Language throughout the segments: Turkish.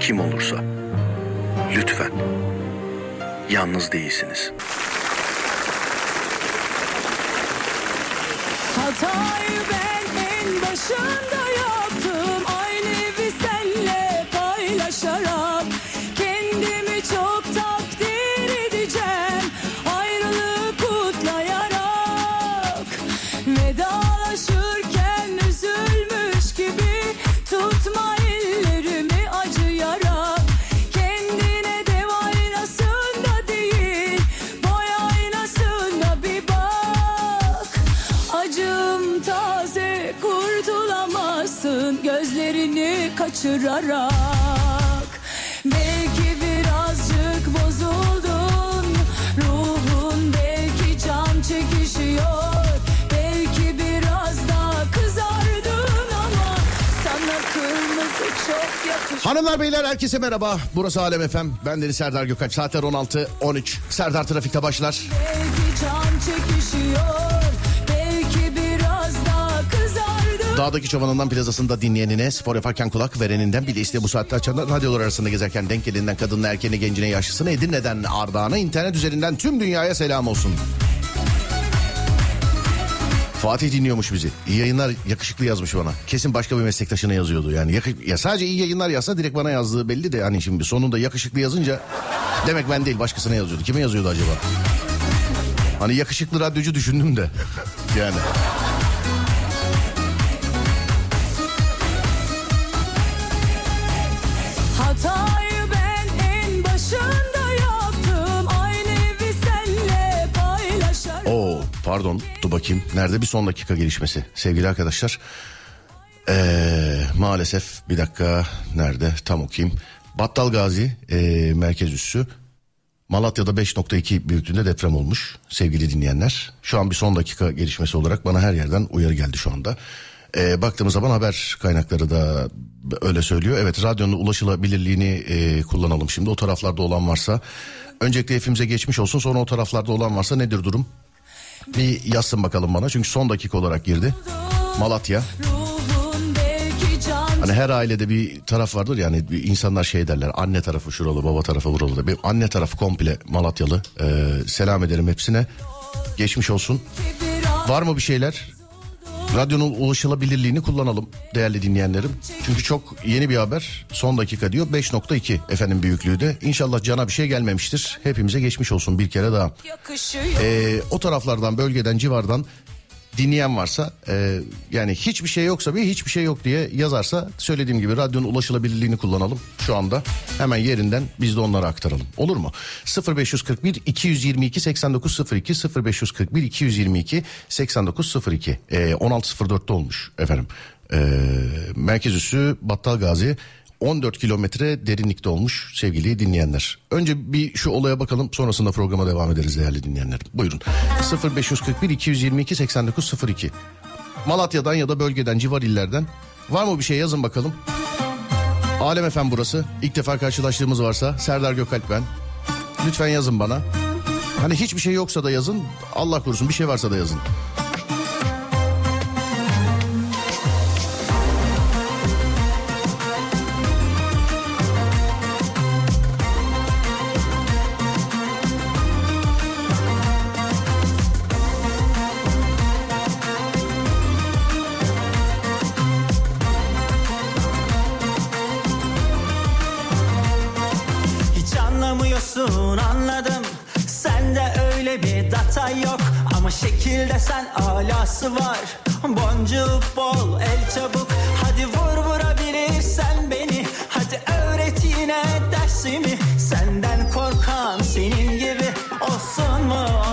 kim olursa lütfen yalnız değilsiniz. Hatayı ben en başında Hanımlar beyler herkese merhaba. Burası Alem Efem. Ben Deniz Serdar Gökalp. Saatler 16.13. Serdar Trafik'te başlar. Belki can çekişiyor Belki biraz daha kızardın Dağdaki çobanından plazasında dinleyenine, spor yaparken kulak vereninden bile iste bu saatte açanlar, radyolar arasında gezerken denk gelinden kadınla erkeğine, gencine, yaşlısına, Edirne'den Ardahan'a, internet üzerinden tüm dünyaya selam olsun. Fatih dinliyormuş bizi. İyi yayınlar yakışıklı yazmış bana. Kesin başka bir meslektaşına yazıyordu yani. Yakı- ya sadece iyi yayınlar yazsa direkt bana yazdığı belli de hani şimdi sonunda yakışıklı yazınca demek ben değil başkasına yazıyordu. Kime yazıyordu acaba? Hani yakışıklı radyocu düşündüm de yani. Pardon dur bakayım. Nerede bir son dakika gelişmesi sevgili arkadaşlar. Ee, maalesef bir dakika nerede tam okuyayım. Battal Gazi ee, merkez üssü Malatya'da 5.2 büyüklüğünde deprem olmuş sevgili dinleyenler. Şu an bir son dakika gelişmesi olarak bana her yerden uyarı geldi şu anda. Ee, baktığımız zaman haber kaynakları da öyle söylüyor. Evet radyonun ulaşılabilirliğini ee, kullanalım şimdi. O taraflarda olan varsa öncelikle hepimize geçmiş olsun. Sonra o taraflarda olan varsa nedir durum? Bir yazsın bakalım bana çünkü son dakika olarak girdi. Malatya. Hani her ailede bir taraf vardır yani bir insanlar şey derler anne tarafı şuralı baba tarafı buralı da. Anne tarafı komple Malatyalı. Ee, selam ederim hepsine. Geçmiş olsun. Var mı bir şeyler? Radyonun ulaşılabilirliğini kullanalım değerli dinleyenlerim. Çünkü çok yeni bir haber. Son dakika diyor 5.2 efendim büyüklüğü de. İnşallah cana bir şey gelmemiştir. Hepimize geçmiş olsun bir kere daha. Ee, o taraflardan bölgeden civardan dinleyen varsa e, yani hiçbir şey yoksa bir hiçbir şey yok diye yazarsa söylediğim gibi radyonun ulaşılabilirliğini kullanalım şu anda. Hemen yerinden biz de onlara aktaralım. Olur mu? 0541 222 8902 0541 222 8902 e, 16.04'te olmuş efendim. E, merkez üssü Battal Gazi 14 kilometre derinlikte olmuş sevgili dinleyenler. Önce bir şu olaya bakalım sonrasında programa devam ederiz değerli dinleyenler. Buyurun 0541 222 8902 Malatya'dan ya da bölgeden civar illerden var mı bir şey yazın bakalım. Alem Efem burası. İlk defa karşılaştığımız varsa Serdar Gökalp ben. Lütfen yazın bana. Hani hiçbir şey yoksa da yazın. Allah korusun bir şey varsa da yazın. Anlamıyorsun anladım. Sende öyle bir data yok. Ama şekilde sen alası var. Boncuk bol el çabuk. Hadi vur vurabilirsen beni. Hadi öğret yine dersimi. Senden korkan senin gibi Olsun mu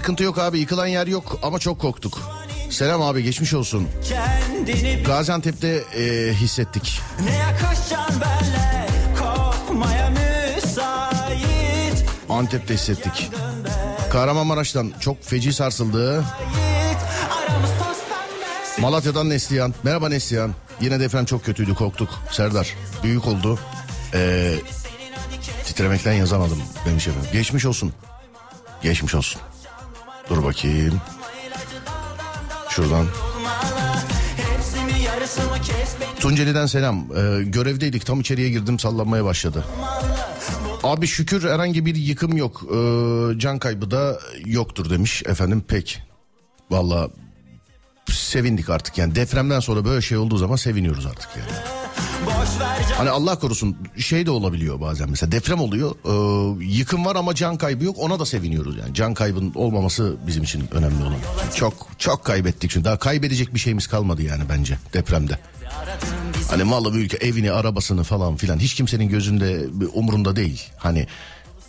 Sıkıntı yok abi yıkılan yer yok ama çok korktuk. Selam abi geçmiş olsun. Kendini Gaziantep'te e, hissettik. ne benle müsait Antep'te hissettik. Kahramanmaraş'tan çok feci sarsıldı. Malatya'dan Neslihan. Merhaba Neslihan. Yine deprem çok kötüydü korktuk. Serdar büyük oldu. Ee, titremekten yazamadım demiş efendim. Geçmiş olsun. Geçmiş olsun. Dur bakayım. Şuradan. Tunceli'den selam. Ee, görevdeydik tam içeriye girdim sallanmaya başladı. Abi şükür herhangi bir yıkım yok. Ee, can kaybı da yoktur demiş efendim pek. Valla sevindik artık yani depremden sonra böyle şey olduğu zaman seviniyoruz artık yani. Hani Allah korusun şey de olabiliyor bazen mesela deprem oluyor ee, yıkım var ama can kaybı yok ona da seviniyoruz yani can kaybının olmaması bizim için önemli olan. Çok çok kaybettik çünkü daha kaybedecek bir şeyimiz kalmadı yani bence depremde. Hani malı mülkü evini arabasını falan filan hiç kimsenin gözünde umurunda değil. Hani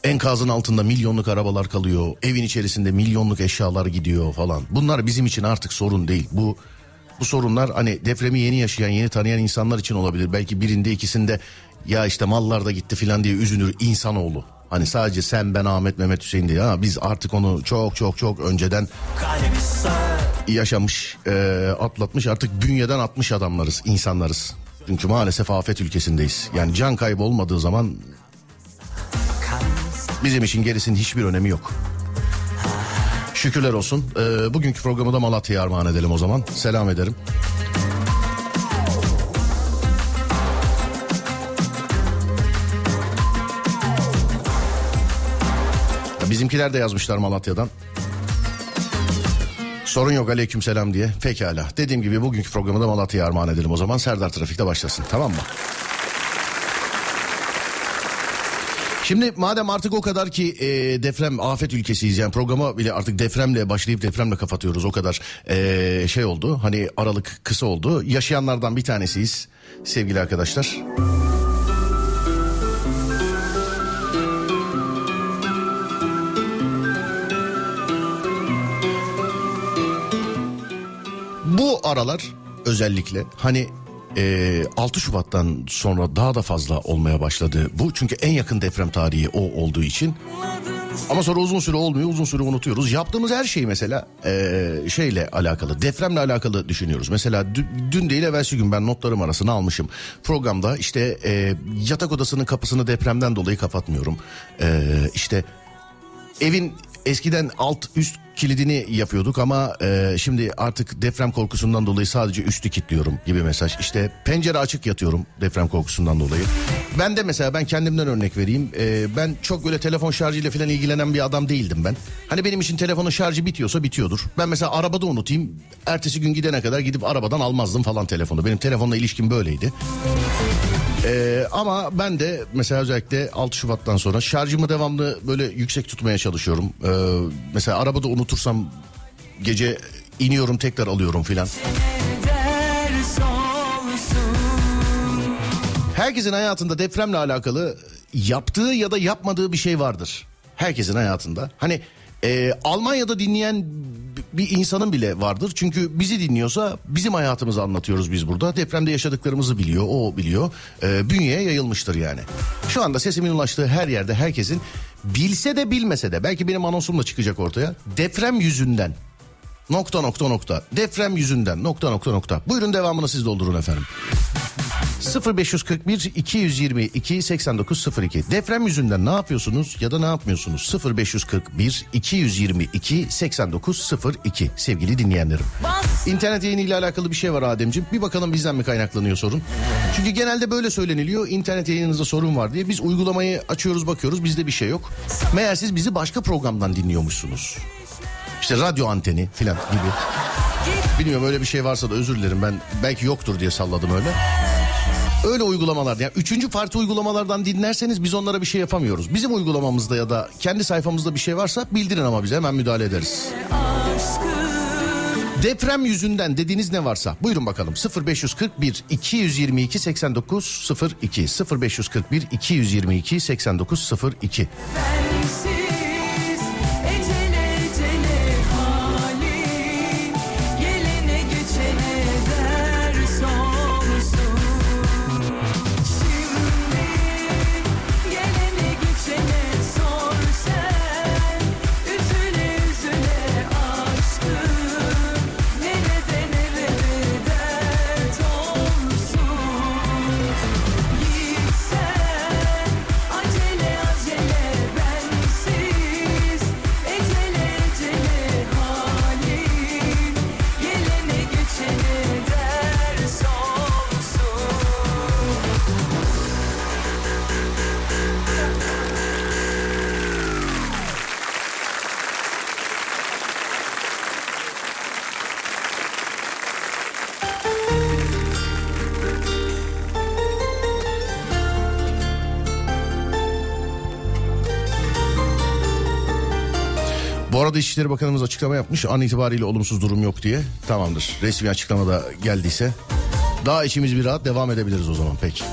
enkazın altında milyonluk arabalar kalıyor evin içerisinde milyonluk eşyalar gidiyor falan. Bunlar bizim için artık sorun değil bu bu sorunlar hani depremi yeni yaşayan yeni tanıyan insanlar için olabilir. Belki birinde ikisinde ya işte mallar da gitti filan diye üzünür insanoğlu. Hani sadece sen ben Ahmet Mehmet Hüseyin diye ha biz artık onu çok çok çok önceden yaşamış, e, atlatmış artık bünyeden atmış adamlarız, insanlarız. Çünkü maalesef afet ülkesindeyiz. Yani can kaybı olmadığı zaman bizim için gerisinin hiçbir önemi yok. Şükürler olsun. E, bugünkü programı da Malatya'ya armağan edelim o zaman. Selam ederim. Bizimkiler de yazmışlar Malatya'dan. Sorun yok aleyküm selam diye. Pekala. Dediğim gibi bugünkü programı da Malatya'ya armağan edelim o zaman. Serdar Trafik'te başlasın tamam mı? Şimdi madem artık o kadar ki e, deprem afet ülkesiyiz yani programa bile artık depremle başlayıp depremle kapatıyoruz o kadar e, şey oldu hani aralık kısa oldu yaşayanlardan bir tanesiyiz sevgili arkadaşlar. Bu aralar özellikle hani e, 6 Şubat'tan sonra daha da fazla olmaya başladı. Bu çünkü en yakın deprem tarihi o olduğu için. Ama sonra uzun süre olmuyor, uzun süre unutuyoruz. Yaptığımız her şeyi mesela e, şeyle alakalı, depremle alakalı düşünüyoruz. Mesela dü- dün değil evvelsi gün ben notlarım arasına almışım. Programda işte e, yatak odasının kapısını depremden dolayı kapatmıyorum. E, işte evin eskiden alt üst kilidini yapıyorduk ama e, şimdi artık deprem korkusundan dolayı sadece üstü kilitliyorum gibi mesaj. İşte pencere açık yatıyorum deprem korkusundan dolayı. Ben de mesela ben kendimden örnek vereyim. E, ben çok böyle telefon şarjıyla falan ilgilenen bir adam değildim ben. Hani benim için telefonun şarjı bitiyorsa bitiyordur. Ben mesela arabada unutayım. Ertesi gün gidene kadar gidip arabadan almazdım falan telefonu. Benim telefonla ilişkim böyleydi. Ee, ama ben de mesela özellikle 6 Şubat'tan sonra şarjımı devamlı böyle yüksek tutmaya çalışıyorum. Ee, mesela arabada unutursam gece iniyorum tekrar alıyorum filan. Herkesin hayatında depremle alakalı yaptığı ya da yapmadığı bir şey vardır. Herkesin hayatında. Hani e, Almanya'da dinleyen bir insanın bile vardır. Çünkü bizi dinliyorsa bizim hayatımızı anlatıyoruz biz burada. Depremde yaşadıklarımızı biliyor, o biliyor. E, bünyeye yayılmıştır yani. Şu anda sesimin ulaştığı her yerde herkesin bilse de bilmese de belki benim anonsum da çıkacak ortaya. Deprem yüzünden nokta nokta nokta deprem yüzünden nokta nokta nokta. Buyurun devamını siz doldurun efendim. 0541 222 8902 deprem yüzünden ne yapıyorsunuz ya da ne yapmıyorsunuz 0541 222 8902 sevgili dinleyenlerim. İnternet yayını ile alakalı bir şey var Ademciğim. Bir bakalım bizden mi kaynaklanıyor sorun. Çünkü genelde böyle söyleniliyor. İnternet yayınınızda sorun var diye. Biz uygulamayı açıyoruz bakıyoruz bizde bir şey yok. Meğer siz bizi başka programdan dinliyormuşsunuz. İşte radyo anteni filan gibi. Bilmiyorum öyle bir şey varsa da özür dilerim ben belki yoktur diye salladım öyle. Öyle uygulamalar yani üçüncü parti uygulamalardan dinlerseniz biz onlara bir şey yapamıyoruz. Bizim uygulamamızda ya da kendi sayfamızda bir şey varsa bildirin ama bize hemen müdahale ederiz. Deprem yüzünden dediğiniz ne varsa buyurun bakalım 0541 222 89 02 0541 222 89 02 Bu arada İçişleri Bakanımız açıklama yapmış. An itibariyle olumsuz durum yok diye. Tamamdır. Resmi açıklama da geldiyse. Daha içimiz bir rahat devam edebiliriz o zaman. Peki.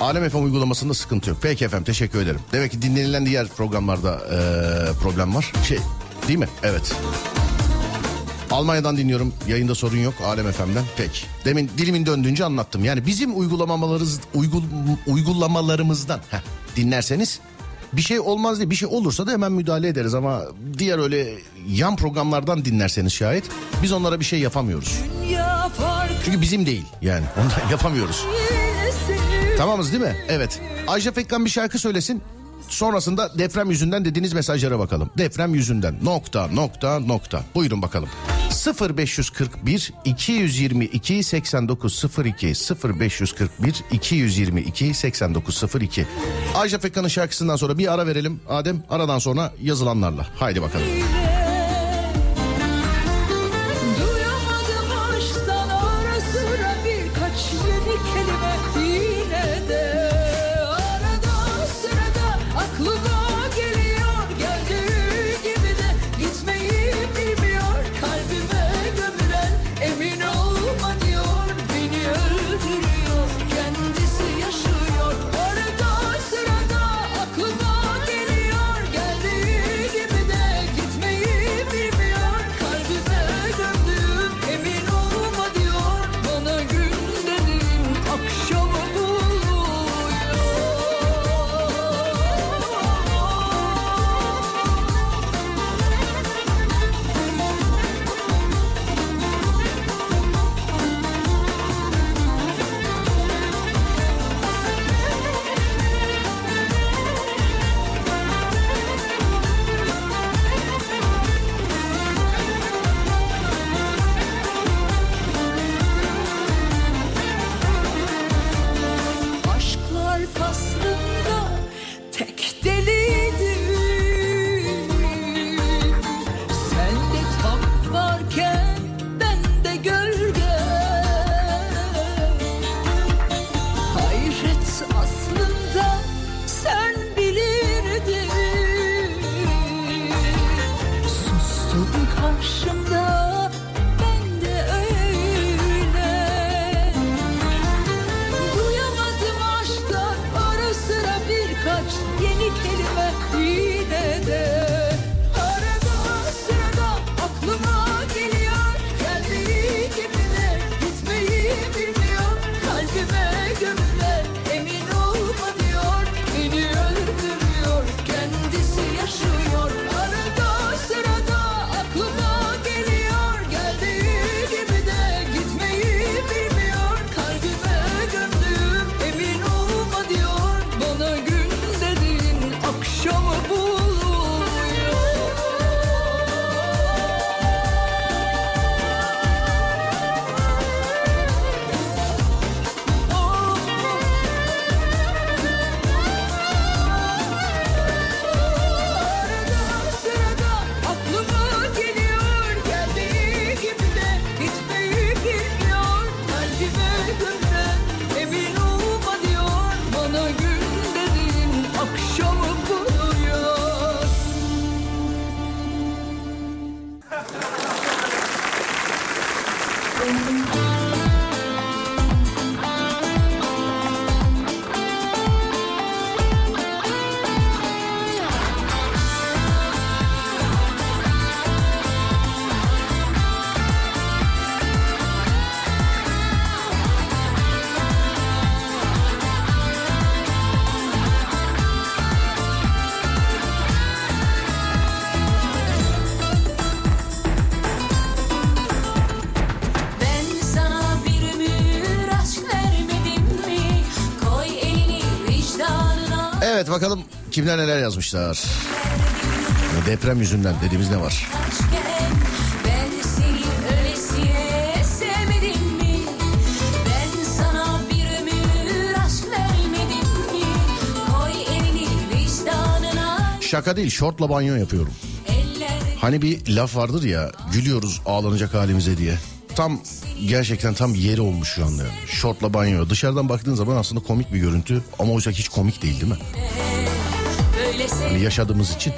Alem FM uygulamasında sıkıntı yok. Peki efendim teşekkür ederim. Demek ki dinlenilen diğer programlarda eee, problem var. Şey değil mi? Evet. Almanya'dan dinliyorum. Yayında sorun yok. Alem FM'den. Peki. Demin dilimin döndüğünce anlattım. Yani bizim uygulamalarımız uygul, uygulamalarımızdan heh, dinlerseniz bir şey olmaz diye bir şey olursa da hemen müdahale ederiz ama diğer öyle yan programlardan dinlerseniz şayet biz onlara bir şey yapamıyoruz. Çünkü bizim değil yani ondan yapamıyoruz. Tamamız değil mi? Evet. Ayşe Pekkan bir şarkı söylesin. Sonrasında deprem yüzünden dediğiniz mesajlara bakalım. Deprem yüzünden nokta nokta nokta. Buyurun bakalım. 0541 222 8902 0541 222 8902 Ayşe Pekkan'ın şarkısından sonra bir ara verelim. Adem aradan sonra yazılanlarla. Haydi bakalım. Bakalım kimler neler yazmışlar. Deprem yüzünden dediğimiz ne var? Şaka değil şortla banyo yapıyorum. Hani bir laf vardır ya gülüyoruz ağlanacak halimize diye. Tam gerçekten tam yeri olmuş şu anda. Şortla banyo. Dışarıdan baktığın zaman aslında komik bir görüntü ama oysa hiç komik değil değil mi? Hani yaşadığımız için.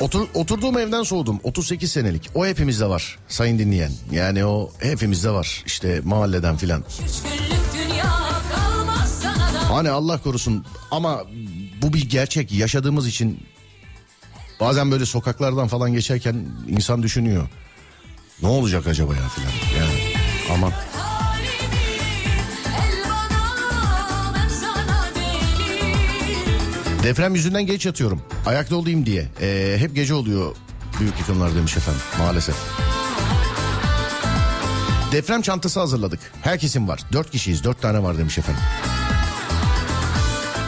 Otur, oturduğum evden soğudum. 38 senelik. O hepimizde var sayın dinleyen. Yani o hepimizde var. İşte mahalleden filan. Hani Allah korusun ama bu bir gerçek yaşadığımız için bazen böyle sokaklardan falan geçerken insan düşünüyor. Ne olacak acaba ya filan. Yani aman. Deprem yüzünden geç yatıyorum. Ayakta olayım diye. Ee, hep gece oluyor büyük yıkımlar demiş efendim maalesef. Deprem çantası hazırladık. Herkesin var. Dört kişiyiz. Dört tane var demiş efendim.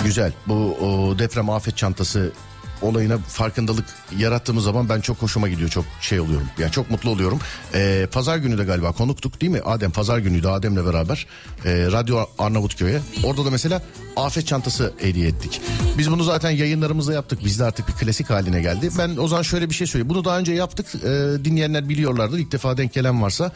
Güzel. Bu o, deprem afet çantası olayına farkındalık yarattığımız zaman ben çok hoşuma gidiyor. Çok şey oluyorum. Yani çok mutlu oluyorum. Ee, pazar günü de galiba konuktuk değil mi? Adem pazar günüydü Adem'le beraber. Ee, Radyo Arnavutköy'e. Orada da mesela afet çantası hediye ettik. Biz bunu zaten yayınlarımızda yaptık. Bizde artık bir klasik haline geldi. Ben o zaman şöyle bir şey söyleyeyim. Bunu daha önce yaptık. Ee, dinleyenler biliyorlardır. İlk defa denk gelen varsa.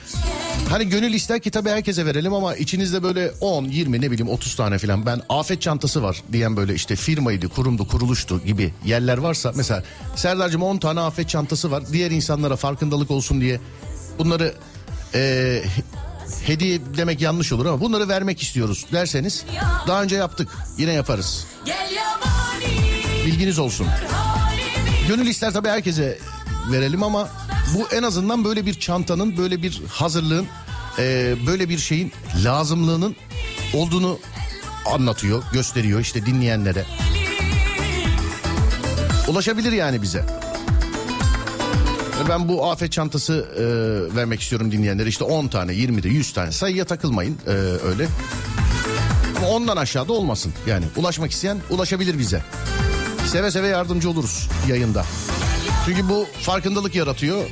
Hani gönül ister ki tabii herkese verelim ama içinizde böyle 10, 20 ne bileyim 30 tane falan ben afet çantası var diyen böyle işte firmaydı, kurumdu, kuruluştu gibi yerler varsa mesela Serdar'cığım 10 tane afet çantası var. Diğer insanlara farkındalık olsun diye bunları e, hediye demek yanlış olur ama bunları vermek istiyoruz derseniz daha önce yaptık. Yine yaparız. Bilginiz olsun. Gönül ister tabii herkese verelim ama bu en azından böyle bir çantanın, böyle bir hazırlığın, e, böyle bir şeyin lazımlığının olduğunu anlatıyor, gösteriyor işte dinleyenlere. Ulaşabilir yani bize. Ben bu afet çantası e, vermek istiyorum dinleyenlere. İşte 10 tane, 20 de, 100 tane. Sayıya takılmayın e, öyle. Ama ondan aşağıda olmasın. Yani ulaşmak isteyen ulaşabilir bize. Seve seve yardımcı oluruz yayında. Çünkü bu farkındalık yaratıyor.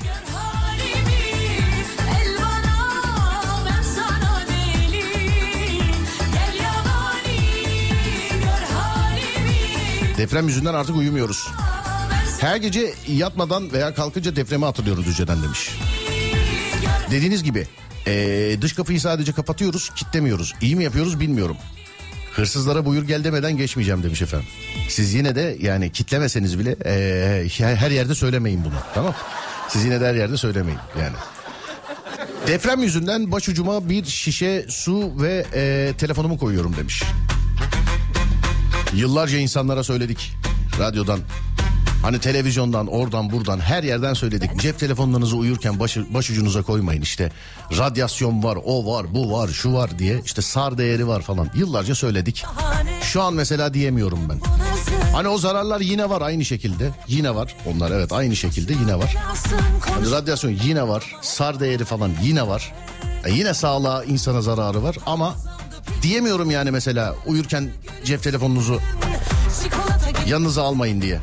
Deprem yüzünden artık uyumuyoruz. Her gece yatmadan veya kalkınca depremi hatırlıyoruz önceden demiş. Dediğiniz gibi eee, dış kapıyı sadece kapatıyoruz, kitlemiyoruz. İyi mi yapıyoruz bilmiyorum. Hırsızlara buyur gel demeden geçmeyeceğim demiş efendim. Siz yine de yani kitlemeseniz bile eee, her yerde söylemeyin bunu tamam Siz yine de her yerde söylemeyin yani. Deprem yüzünden başucuma bir şişe su ve eee, telefonumu koyuyorum demiş. Yıllarca insanlara söyledik radyodan. Hani televizyondan, oradan, buradan her yerden söyledik. Cep telefonlarınızı uyurken başı, başucunuza koymayın. İşte radyasyon var, o var, bu var, şu var diye. İşte sar değeri var falan. Yıllarca söyledik. Şu an mesela diyemiyorum ben. Hani o zararlar yine var aynı şekilde. Yine var. Onlar evet aynı şekilde yine var. Hani radyasyon yine var. Sar değeri falan yine var. E yine sağlığa insana zararı var ama diyemiyorum yani mesela uyurken cep telefonunuzu yanınıza almayın diye.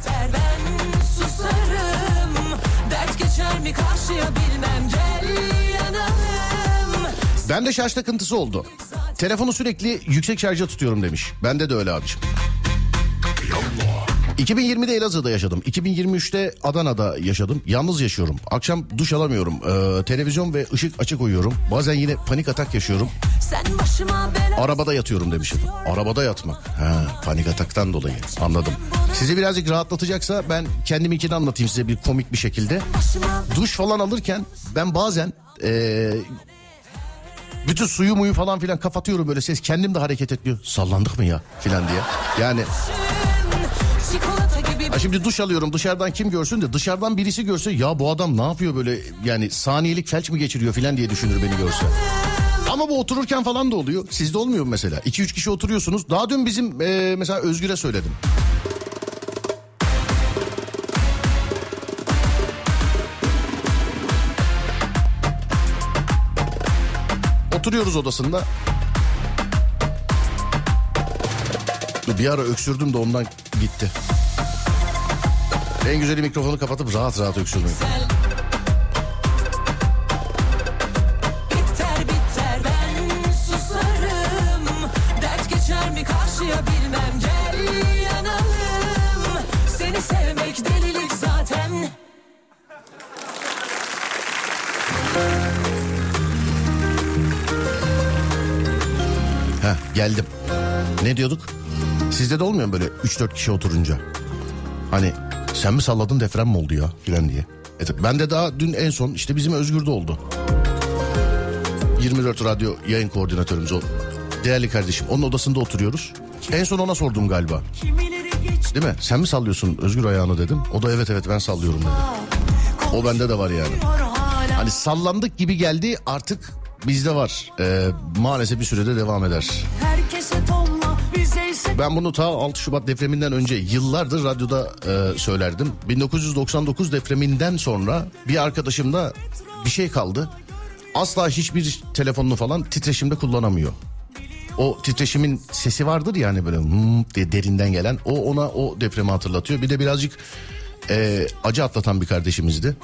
ben Bende şarj takıntısı oldu. Telefonu sürekli yüksek şarja tutuyorum demiş. Bende de öyle abiciğim. 2020'de Elazığ'da yaşadım. 2023'te Adana'da yaşadım. Yalnız yaşıyorum. Akşam duş alamıyorum. Ee, televizyon ve ışık açık uyuyorum. Bazen yine panik atak yaşıyorum. Arabada yatıyorum demişim. Arabada yatmak. Ha, panik ataktan dolayı. Anladım. Sizi birazcık rahatlatacaksa ben kendiminkini anlatayım size bir komik bir şekilde. Duş falan alırken ben bazen ee, bütün suyu muyu falan filan kapatıyorum böyle ses kendim de hareket etmiyor. Sallandık mı ya filan diye. Yani ha şimdi duş alıyorum dışarıdan kim görsün de dışarıdan birisi görse ya bu adam ne yapıyor böyle yani saniyelik felç mi geçiriyor filan diye düşünür beni görse. Ama bu otururken falan da oluyor. Sizde olmuyor mu mesela? 2-3 kişi oturuyorsunuz. Daha dün bizim ee, mesela Özgür'e söyledim. Oturuyoruz odasında. Bir ara öksürdüm de ondan gitti. En güzeli mikrofonu kapatıp rahat rahat öksürmek. biter biter ben susarım Dert geçer mi karşıya bilmem Gel yanalım Seni sevmek delilik zaten Heh geldim. Ne diyorduk? Sizde de olmuyor mu böyle 3-4 kişi oturunca? Hani Sen mi salladın deprem mi oldu ya filan diye. Evet, ben de daha dün en son işte bizim Özgür'de oldu. 24 Radyo yayın koordinatörümüz o. Değerli kardeşim onun odasında oturuyoruz. En son ona sordum galiba. Değil mi? Sen mi sallıyorsun Özgür ayağını dedim. O da evet evet ben sallıyorum dedi. O bende de var yani. Hani sallandık gibi geldi artık bizde var. Ee, maalesef bir sürede devam eder. Herkese Ben bunu ta 6 Şubat depreminden önce yıllardır radyoda e, söylerdim. 1999 depreminden sonra bir arkadaşımda bir şey kaldı. Asla hiçbir telefonunu falan titreşimde kullanamıyor. O titreşimin sesi vardır ya hani böyle hmm diye derinden gelen. O ona o depremi hatırlatıyor. Bir de birazcık e, acı atlatan bir kardeşimizdi.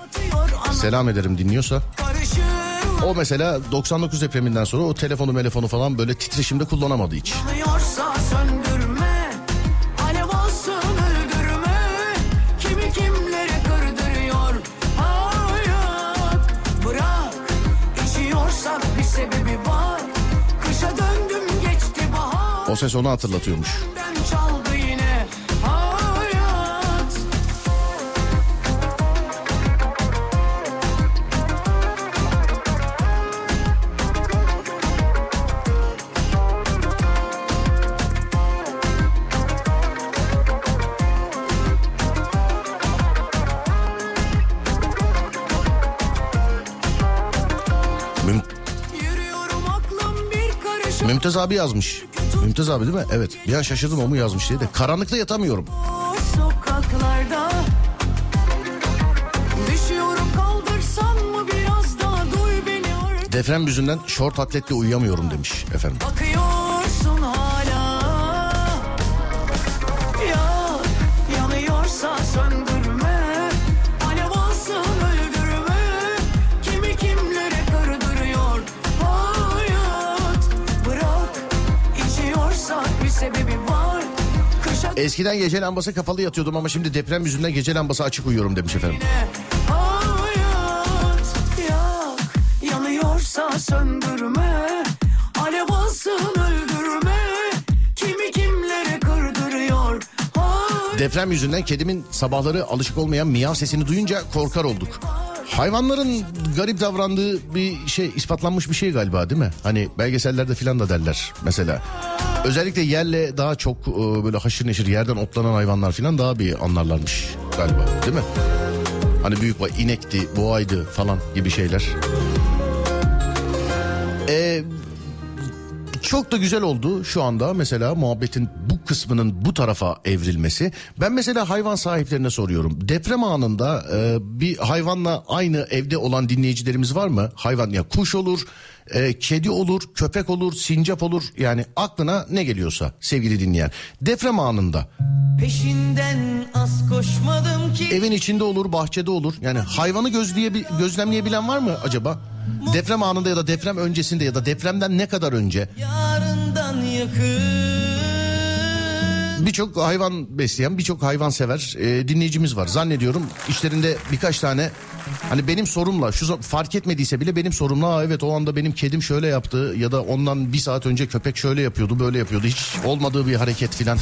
Selam ederim dinliyorsa. O mesela 99 depreminden sonra o telefonu telefonu falan böyle titreşimde kullanamadı hiç. O ses onu hatırlatıyormuş. Mümtaz abi yazmış. Mümtaz abi değil mi? Evet. Bir an şaşırdım o mu yazmış diye de. Karanlıkta yatamıyorum. Sokaklarda Deprem yüzünden şort atletle uyuyamıyorum demiş efendim. Bakıyorsun Eskiden gece lambası kapalı yatıyordum ama şimdi deprem yüzünden gece lambası açık uyuyorum demiş efendim. Hayat yak yanıyorsa söndürme Alev alsın öldürme Kimi kimlere kırdırıyor Hayat Deprem yüzünden kedimin sabahları alışık olmayan miyav sesini duyunca korkar olduk. Hayvanların garip davrandığı bir şey ispatlanmış bir şey galiba değil mi? Hani belgesellerde filan da derler mesela. Özellikle yerle daha çok e, böyle haşır neşir yerden otlanan hayvanlar filan daha bir anlarlarmış galiba değil mi? Hani büyük inekti, boğaydı falan gibi şeyler. Ee, çok da güzel oldu şu anda mesela muhabbetin bu kısmının bu tarafa evrilmesi. Ben mesela hayvan sahiplerine soruyorum. Deprem anında e, bir hayvanla aynı evde olan dinleyicilerimiz var mı? Hayvan ya kuş olur, e, kedi olur, köpek olur, sincap olur. Yani aklına ne geliyorsa sevgili dinleyen. Deprem anında Peşinden az koşmadım ki evin içinde olur, bahçede olur. Yani hayvanı gözleye, gözlemleyebilen var mı acaba? Deprem anında ya da deprem öncesinde ya da depremden ne kadar önce birçok hayvan besleyen, birçok hayvan sever e, dinleyicimiz var. Zannediyorum içlerinde birkaç tane hani benim sorumla şu fark etmediyse bile benim sorumla "Aa, evet o anda benim kedim şöyle yaptı ya da ondan bir saat önce köpek şöyle yapıyordu böyle yapıyordu hiç olmadığı bir hareket filan.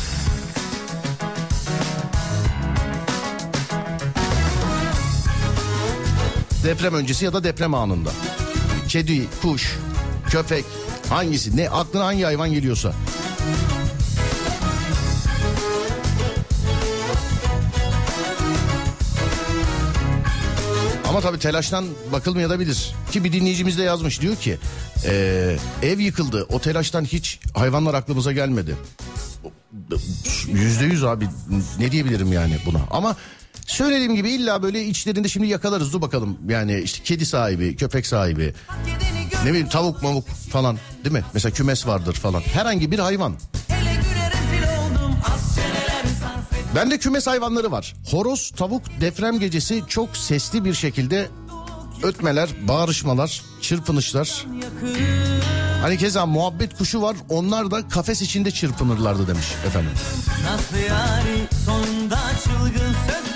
Deprem öncesi ya da deprem anında. Kedi, kuş, köpek hangisi ne aklına hangi hayvan geliyorsa. Ama tabii telaştan bakılmayabilir. Ki bir dinleyicimiz de yazmış diyor ki eee, ev yıkıldı o telaştan hiç hayvanlar aklımıza gelmedi. Yüzde yüz abi ne diyebilirim yani buna ama söylediğim gibi illa böyle içlerinde şimdi yakalarız dur bakalım yani işte kedi sahibi köpek sahibi ne bileyim tavuk mavuk falan değil mi mesela kümes vardır falan herhangi bir hayvan Bende kümes hayvanları var. Horoz, tavuk deprem gecesi çok sesli bir şekilde ötmeler, bağırışmalar, çırpınışlar. Hani keza muhabbet kuşu var. Onlar da kafes içinde çırpınırlardı demiş efendim. Nasıl yani sonunda çılgın sonunda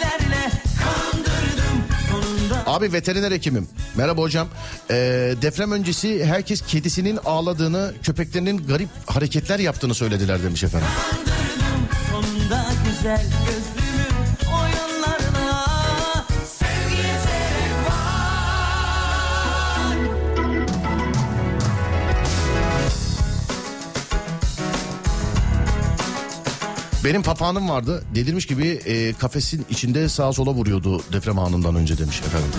Abi veteriner hekimim. Merhaba hocam. Ee, deprem öncesi herkes kedisinin ağladığını, köpeklerinin garip hareketler yaptığını söylediler demiş efendim. güzel gözlümü Benim papağanım vardı. Delirmiş gibi e, kafesin içinde sağa sola vuruyordu deprem anından önce demiş efendim.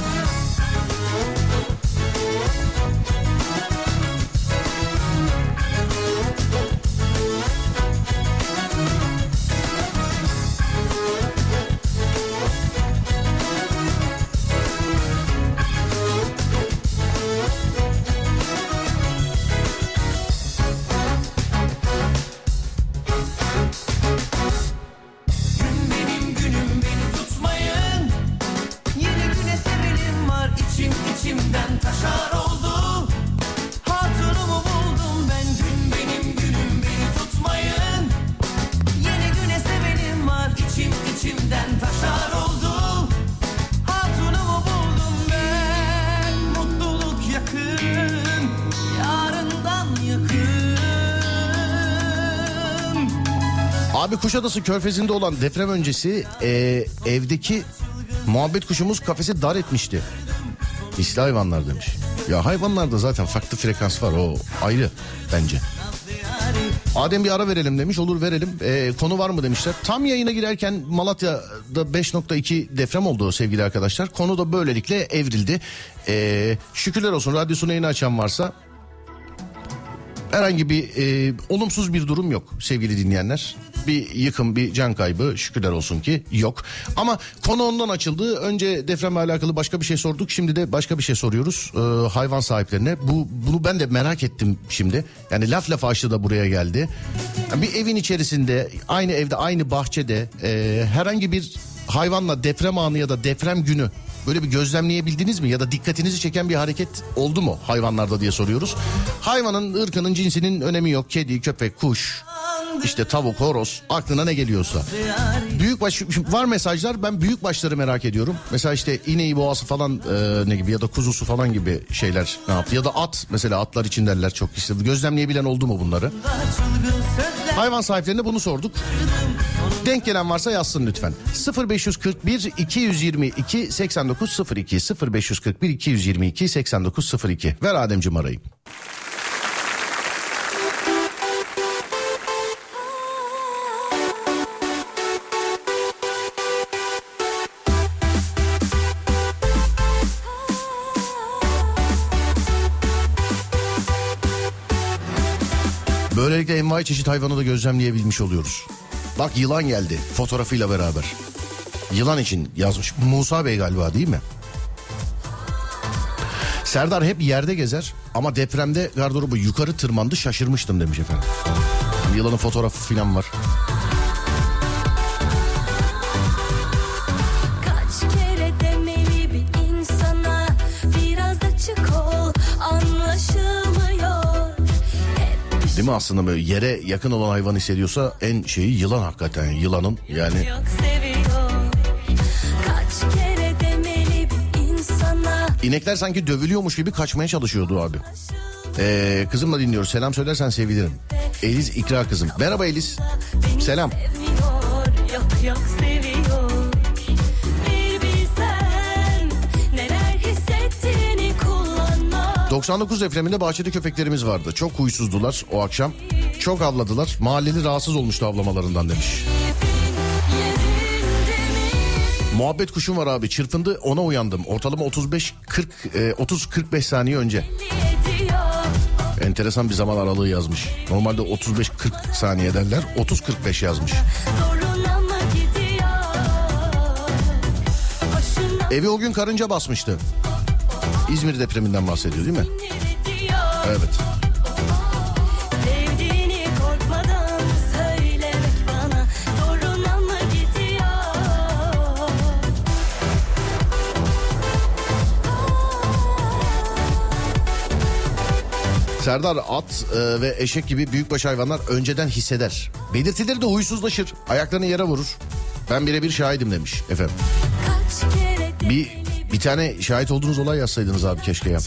Kuşadası Körfezi'nde olan deprem öncesi e, evdeki muhabbet kuşumuz kafesi dar etmişti. Hisli hayvanlar demiş. Ya hayvanlarda zaten farklı frekans var o ayrı bence. Adem bir ara verelim demiş olur verelim. E, konu var mı demişler. Tam yayına girerken Malatya'da 5.2 deprem oldu sevgili arkadaşlar. Konu da böylelikle evrildi. E, şükürler olsun radyosunu yayını açan varsa Herhangi bir e, olumsuz bir durum yok sevgili dinleyenler. Bir yıkım, bir can kaybı şükürler olsun ki yok. Ama konu ondan açıldı. Önce depremle alakalı başka bir şey sorduk. Şimdi de başka bir şey soruyoruz e, hayvan sahiplerine. Bu bunu ben de merak ettim şimdi. Yani laf lafa açtı da buraya geldi. Yani bir evin içerisinde, aynı evde, aynı bahçede e, herhangi bir hayvanla deprem anı ya da deprem günü Böyle bir gözlemleyebildiniz mi ya da dikkatinizi çeken bir hareket oldu mu hayvanlarda diye soruyoruz. Hayvanın ırkının cinsinin önemi yok. Kedi, köpek, kuş, işte tavuk, horoz aklına ne geliyorsa. Büyükbaş var mesajlar ben büyük başları merak ediyorum. Mesela işte ineği boğası falan e, ne gibi ya da kuzusu falan gibi şeyler ne yaptı. Ya da at mesela atlar için derler çok işte. Gözlemleyebilen oldu mu bunları? Hayvan sahiplerine bunu sorduk. Denk gelen varsa yazsın lütfen. 0541 222 8902 0541 222 8902 ver Ademciğim arayı. Envai çeşit hayvanı da gözlemleyebilmiş oluyoruz. Bak yılan geldi fotoğrafıyla beraber. Yılan için yazmış. Musa Bey galiba değil mi? Serdar hep yerde gezer ama depremde gardırobu yukarı tırmandı şaşırmıştım demiş efendim. Yılanın fotoğrafı falan var. Değil mi aslında böyle yere yakın olan hayvan hissediyorsa en şeyi yılan hakikaten yılanın yani yok seviyor. Kaç kere demeli bir insana inekler sanki dövülüyormuş gibi kaçmaya çalışıyordu abi. Ee, kızımla dinliyoruz selam söylersen sevinirim. Eliz İkra kızım. Merhaba Eliz. Selam. Yok yok 99 depreminde bahçede köpeklerimiz vardı. Çok huysuzdular o akşam. Çok avladılar. Mahalleli rahatsız olmuştu avlamalarından demiş. Muhabbet kuşum var abi çırpındı ona uyandım. Ortalama 35 40 e, 30 45 saniye önce. Enteresan bir zaman aralığı yazmış. Normalde 35 40 saniye derler. 30 45 yazmış. Evi o gün karınca basmıştı. İzmir depreminden bahsediyor değil mi? Evet. Serdar at e, ve eşek gibi büyükbaş hayvanlar önceden hisseder. Belirtileri de huysuzlaşır. Ayaklarını yere vurur. Ben birebir şahidim demiş efendim. Bir bir tane şahit olduğunuz olay yazsaydınız abi keşke ya.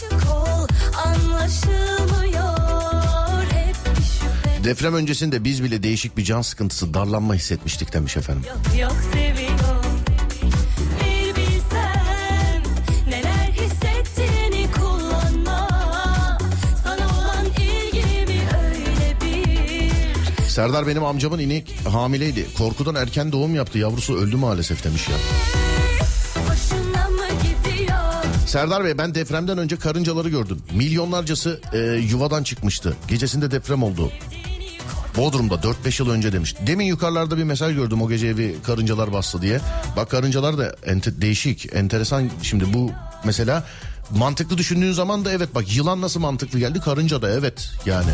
Deprem öncesinde biz bile değişik bir can sıkıntısı, darlanma hissetmiştik demiş efendim. yok yok Serdar benim amcamın inek hamileydi. Korkudan erken doğum yaptı. Yavrusu öldü maalesef demiş ya. Serdar Bey ben depremden önce karıncaları gördüm. Milyonlarcası e, yuvadan çıkmıştı. Gecesinde deprem oldu. Bodrum'da 4-5 yıl önce demiş. Demin yukarılarda bir mesaj gördüm o gece evi karıncalar bastı diye. Bak karıncalar da ente- değişik, enteresan. Şimdi bu mesela mantıklı düşündüğün zaman da evet bak yılan nasıl mantıklı geldi karınca da evet yani.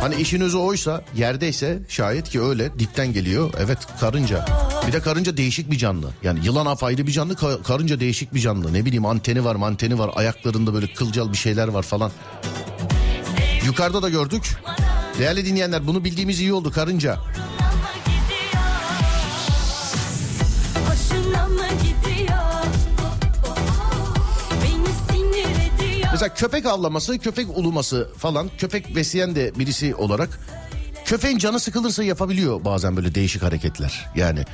Hani işin özü oysa yerdeyse şayet ki öyle dipten geliyor. Evet karınca. Bir de karınca değişik bir canlı. Yani yılan apayrı bir canlı ka- karınca değişik bir canlı. Ne bileyim anteni var manteni var ayaklarında böyle kılcal bir şeyler var falan. Yukarıda da gördük. Değerli dinleyenler bunu bildiğimiz iyi oldu karınca. Mesela köpek avlaması, köpek uluması falan köpek besleyen de birisi olarak köpeğin canı sıkılırsa yapabiliyor bazen böyle değişik hareketler. Yani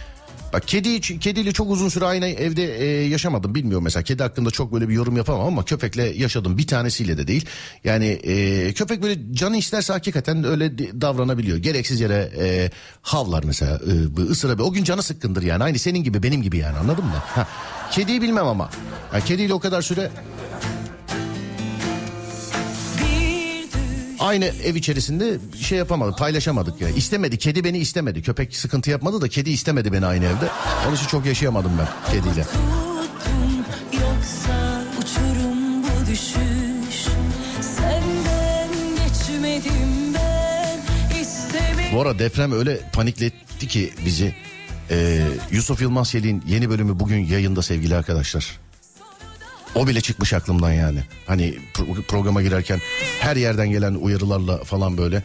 bak kedi kediyle çok uzun süre aynı evde e, yaşamadım bilmiyorum mesela kedi hakkında çok böyle bir yorum yapamam ama köpekle yaşadım bir tanesiyle de değil. Yani e, köpek böyle canı isterse hakikaten öyle davranabiliyor. Gereksiz yere e, havlar mesela e, bu ısırabiliyor. O gün canı sıkkındır yani aynı senin gibi benim gibi yani anladın mı? Ha. Kediyi bilmem ama. Yani kediyle o kadar süre aynı ev içerisinde şey yapamadık paylaşamadık ya. İstemedi kedi beni istemedi. Köpek sıkıntı yapmadı da kedi istemedi beni aynı evde. Onun için çok yaşayamadım ben kediyle. Bu ara deprem öyle panikletti ki bizi. Ee, Yusuf Yılmaz Yel'in yeni bölümü bugün yayında sevgili arkadaşlar. O bile çıkmış aklımdan yani. Hani pro- programa girerken her yerden gelen uyarılarla falan böyle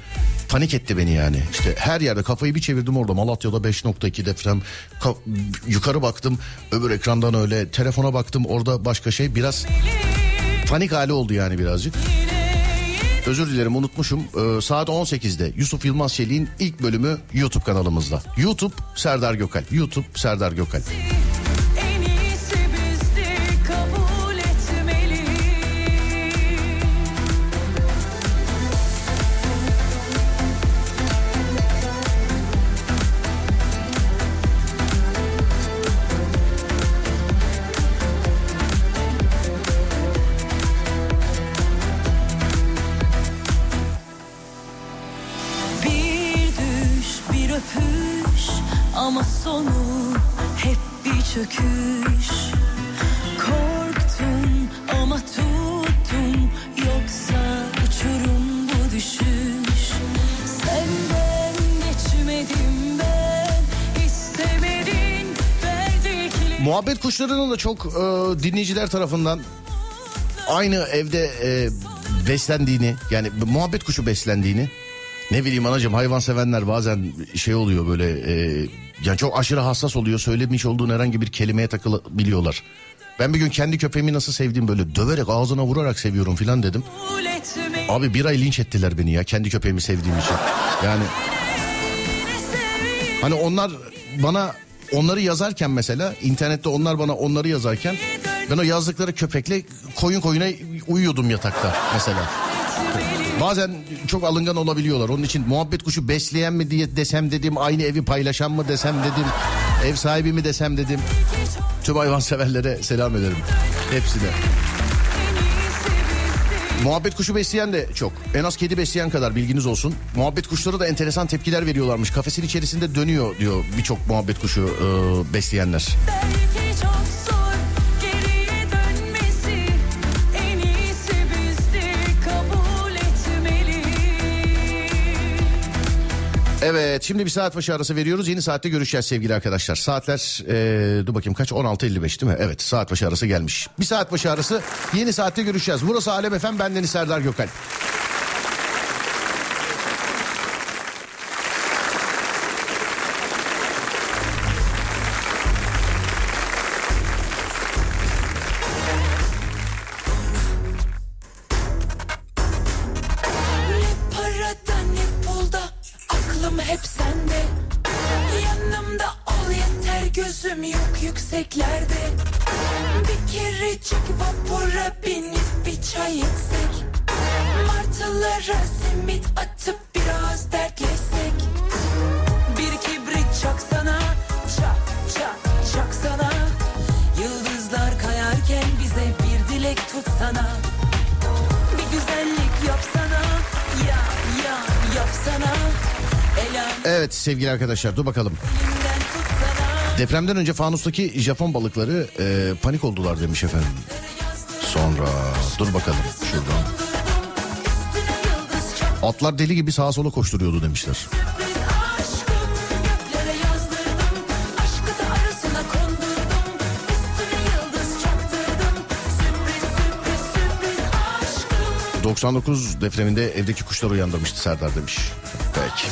panik etti beni yani. İşte her yerde kafayı bir çevirdim orada Malatya'da 5.2 deprem. Ka- yukarı baktım öbür ekrandan öyle telefona baktım orada başka şey biraz panik hali oldu yani birazcık. Özür dilerim unutmuşum. Ee, saat 18'de Yusuf Yılmaz Çelik'in ilk bölümü YouTube kanalımızda. YouTube Serdar Gökal. YouTube Serdar Gökal. Kuşlarının da çok e, dinleyiciler tarafından aynı evde e, beslendiğini yani muhabbet kuşu beslendiğini ne bileyim anacığım hayvan sevenler bazen şey oluyor böyle e, yani çok aşırı hassas oluyor söylemiş olduğun herhangi bir kelimeye takılabiliyorlar. Ben bir gün kendi köpeğimi nasıl sevdiğim böyle döverek ağzına vurarak seviyorum filan dedim. Abi bir ay linç ettiler beni ya kendi köpeğimi sevdiğim için. Yani hani onlar bana onları yazarken mesela internette onlar bana onları yazarken ben o yazdıkları köpekle koyun koyuna uyuyordum yatakta mesela. Bazen çok alıngan olabiliyorlar. Onun için muhabbet kuşu besleyen mi diye desem dedim. Aynı evi paylaşan mı desem dedim. Ev sahibi mi desem dedim. Tüm hayvan severlere selam ederim. Hepsine. Muhabbet kuşu besleyen de çok. En az kedi besleyen kadar bilginiz olsun. Muhabbet kuşları da enteresan tepkiler veriyorlarmış. Kafesin içerisinde dönüyor diyor birçok muhabbet kuşu e, besleyenler. Belki Evet şimdi bir saat başı arası veriyoruz. Yeni saatte görüşeceğiz sevgili arkadaşlar. Saatler e, dur bakayım kaç 16.55 değil mi? Evet saat başı arası gelmiş. Bir saat başı arası yeni saatte görüşeceğiz. Burası Alem Efem bendeniz Serdar Gökal. Sevgili arkadaşlar dur bakalım. Depremden önce fanustaki Japon balıkları e, panik oldular demiş efendim. Sonra dur bakalım şuradan. Atlar deli gibi sağa sola koşturuyordu demişler. Göklere yazdırdım Aşkı da arasına kondurdum Üstüne yıldız çaktırdım Sürpriz sürpriz sürpriz aşkım 99 depreminde evdeki kuşlar uyandırmıştı Serdar demiş. Peki.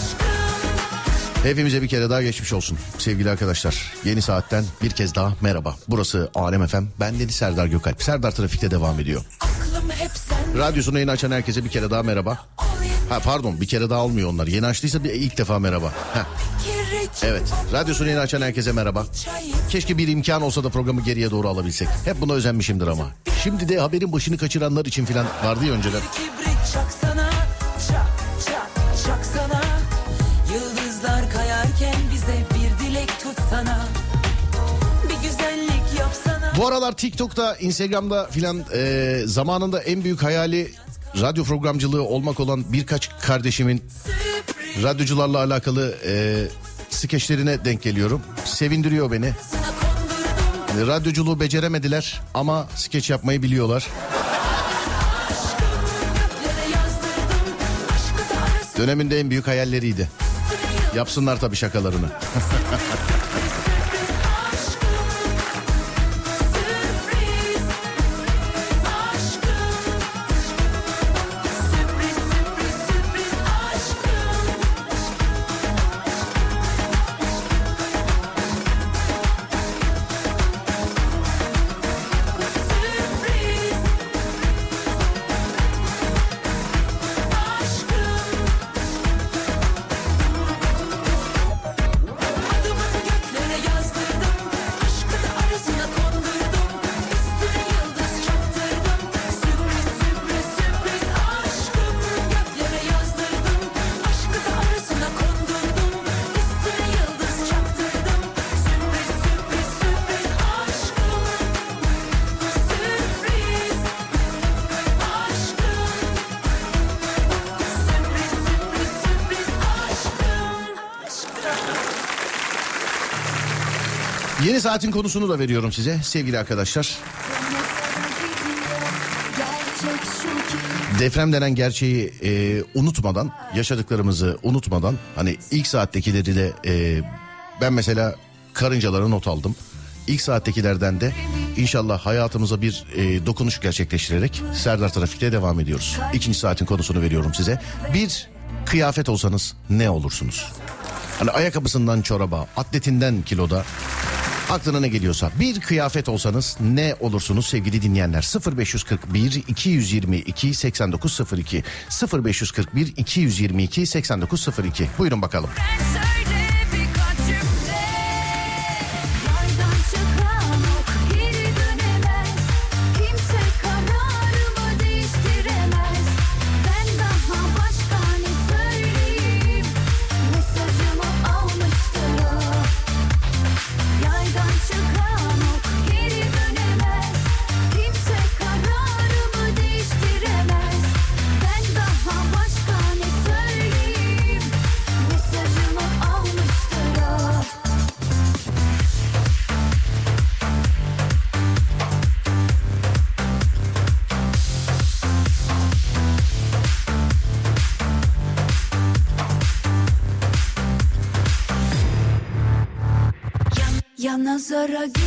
Hepimize bir kere daha geçmiş olsun sevgili arkadaşlar. Yeni saatten bir kez daha merhaba. Burası Alem FM. Ben Deniz Serdar Gökalp. Serdar Trafik'te devam ediyor. Radyosunu yeni açan herkese bir kere daha merhaba. Ha pardon bir kere daha olmuyor onlar. Yeni açtıysa bir ilk defa merhaba. Ha, evet. Radyosunu yeni açan herkese merhaba. Keşke bir imkan olsa da programı geriye doğru alabilsek. Hep buna özenmişimdir ama. Şimdi de haberin başını kaçıranlar için filan vardı ya önceden. Bu aralar TikTok'ta, Instagram'da filan e, zamanında en büyük hayali radyo programcılığı olmak olan birkaç kardeşimin radyocularla alakalı e, skeçlerine denk geliyorum. Sevindiriyor beni. Yani radyoculuğu beceremediler ama skeç yapmayı biliyorlar. Döneminde en büyük hayalleriydi. Yapsınlar tabii şakalarını. saatin konusunu da veriyorum size sevgili arkadaşlar. Deprem denen gerçeği e, unutmadan, yaşadıklarımızı unutmadan hani ilk saattekileri de e, ben mesela karıncalara not aldım. İlk saattekilerden de inşallah hayatımıza bir e, dokunuş gerçekleştirerek Serdar Trafik'te devam ediyoruz. İkinci saatin konusunu veriyorum size. Bir kıyafet olsanız ne olursunuz? Hani ayakkabısından çoraba, atletinden kiloda Aklına ne geliyorsa. Bir kıyafet olsanız ne olursunuz sevgili dinleyenler? 0541 222 8902 0541 222 8902 buyurun bakalım. Söyle Ya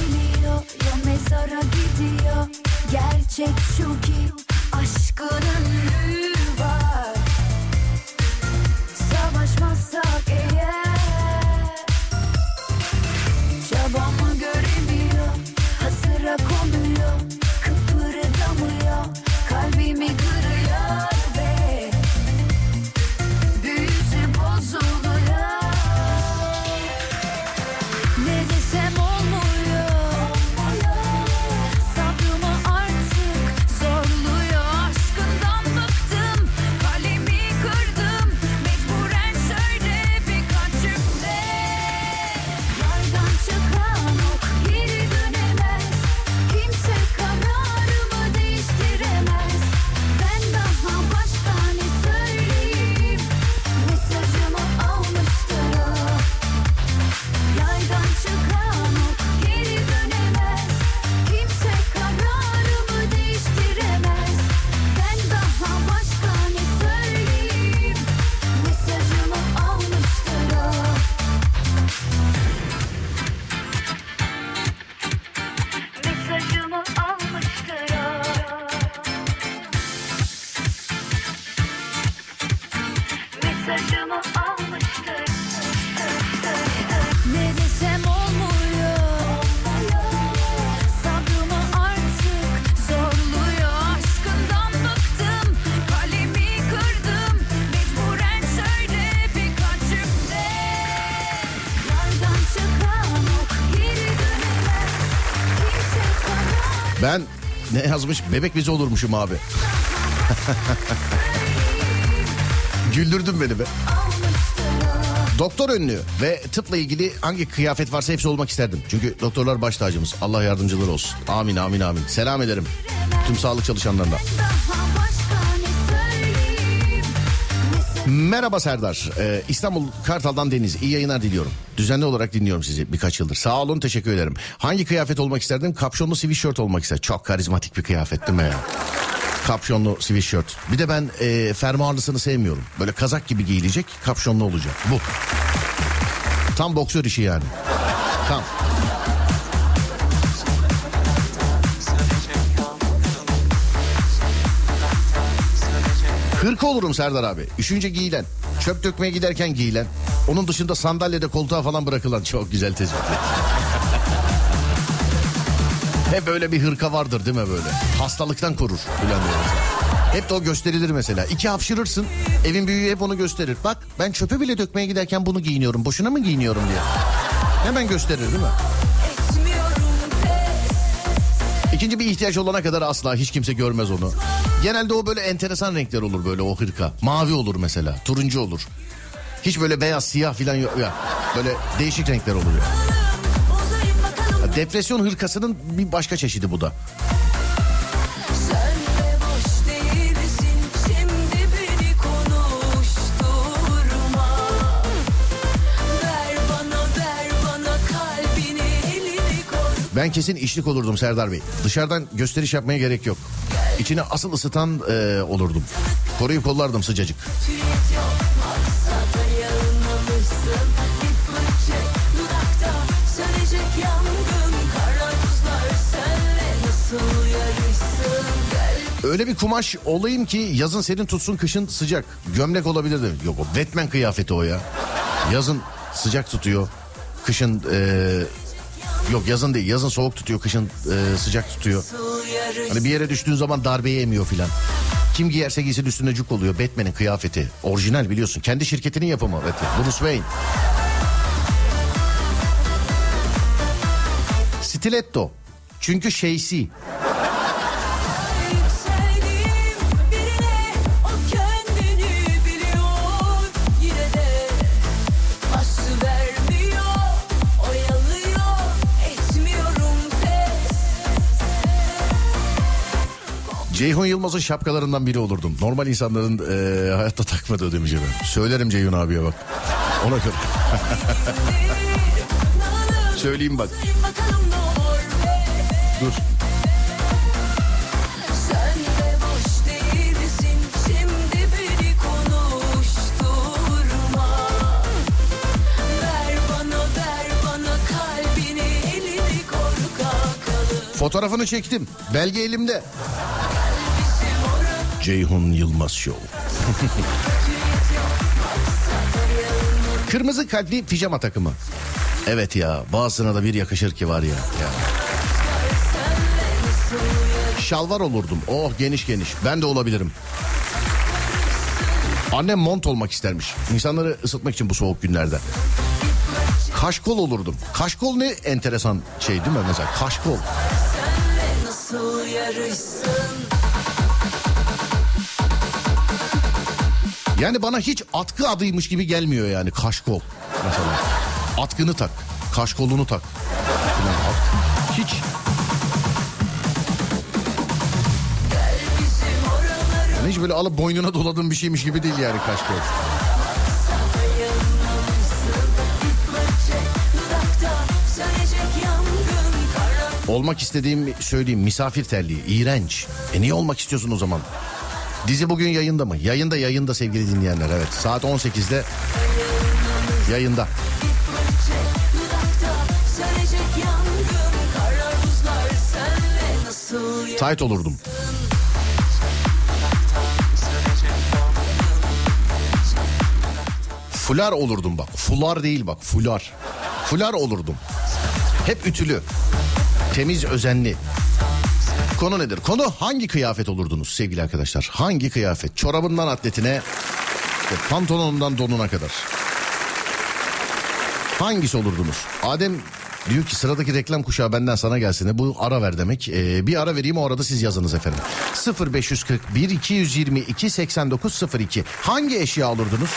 Ben ne yazmış bebek bezi olurmuşum abi. Güldürdün beni be. Doktor önlüğü ve tıpla ilgili hangi kıyafet varsa hepsi olmak isterdim. Çünkü doktorlar baş tacımız. Allah yardımcıları olsun. Amin amin amin. Selam ederim. Tüm sağlık çalışanlarına. Merhaba Serdar. Ee, İstanbul Kartal'dan Deniz. İyi yayınlar diliyorum. Düzenli olarak dinliyorum sizi birkaç yıldır. Sağ olun teşekkür ederim. Hangi kıyafet olmak isterdim? Kapşonlu sweatshirt olmak isterdim. Çok karizmatik bir kıyafet değil mi ya? Kapşonlu sweatshirt. Bir de ben e, fermuarlısını sevmiyorum. Böyle kazak gibi giyilecek kapşonlu olacak. Bu. Tam boksör işi yani. Tam. Hırka olurum Serdar abi. Üşünce giyilen. Çöp dökmeye giderken giyilen. Onun dışında sandalyede koltuğa falan bırakılan çok güzel tespit. Hep böyle bir hırka vardır değil mi böyle? Hastalıktan korur. Hep de o gösterilir mesela. İki hapşırırsın evin büyüğü hep onu gösterir. Bak ben çöpe bile dökmeye giderken bunu giyiniyorum. Boşuna mı giyiniyorum diye. Hemen gösterir değil mi? İkinci bir ihtiyaç olana kadar asla hiç kimse görmez onu. Genelde o böyle enteresan renkler olur böyle o hırka. Mavi olur mesela, turuncu olur. Hiç böyle beyaz, siyah falan yok. Ya, böyle değişik renkler bakalım Ya, depresyon hırkasının bir başka çeşidi bu da. Ben kesin işlik olurdum Serdar Bey. Dışarıdan gösteriş yapmaya gerek yok. İçini asıl ısıtan e, olurdum. Koruyup kollardım sıcacık. Öyle bir kumaş olayım ki yazın senin tutsun kışın sıcak. Gömlek olabilirdi. Yok o Batman kıyafeti o ya. Yazın sıcak tutuyor. Kışın e, yok yazın değil yazın soğuk tutuyor kışın e, sıcak tutuyor. Hani bir yere düştüğün zaman darbeyi emiyor filan. Kim giyerse giysin üstüne cuk oluyor. Batman'in kıyafeti. Orijinal biliyorsun. Kendi şirketinin yapımı. Evet. Bruce Wayne. Stiletto. Çünkü şeysi. Ceyhun Yılmaz'ın şapkalarından biri olurdum. Normal insanların eee, hayatta takmadığı demiş efendim. Söylerim Ceyhun abiye bak. Ona göre. Söyleyeyim bak. Dur. Fotoğrafını çektim. Belge elimde. Ceyhun Yılmaz Show. Kırmızı kalpli pijama takımı. Evet ya bazısına da bir yakışır ki var ya. ya. Şalvar olurdum. Oh geniş geniş. Ben de olabilirim. Annem mont olmak istermiş. İnsanları ısıtmak için bu soğuk günlerde. Kaşkol olurdum. Kaşkol ne enteresan şey değil mi mesela? Kaşkol. Nasıl yarışsın Yani bana hiç atkı adıymış gibi gelmiyor yani kaşkol mesela. Atkını tak, kaşkolunu tak. Hiç. Yani hiç böyle alıp boynuna doladığın bir şeymiş gibi değil yani kaşkol. Olmak istediğim söyleyeyim misafir terliği. iğrenç. E niye olmak istiyorsun o zaman? Dizi bugün yayında mı? Yayında yayında sevgili dinleyenler evet. Saat 18'de yayında. Tight olurdum. Fular olurdum bak. Fular değil bak fular. Fular olurdum. Hep ütülü. Temiz özenli. Konu nedir? Konu hangi kıyafet olurdunuz sevgili arkadaşlar? Hangi kıyafet? Çorabından atletine, işte pantolonundan donuna kadar. Hangisi olurdunuz? Adem Diyor ki sıradaki reklam kuşağı benden sana gelsin. Bu ara ver demek. Ee, bir ara vereyim o arada siz yazınız efendim. 0541 222 8902. Hangi eşya alırdınız?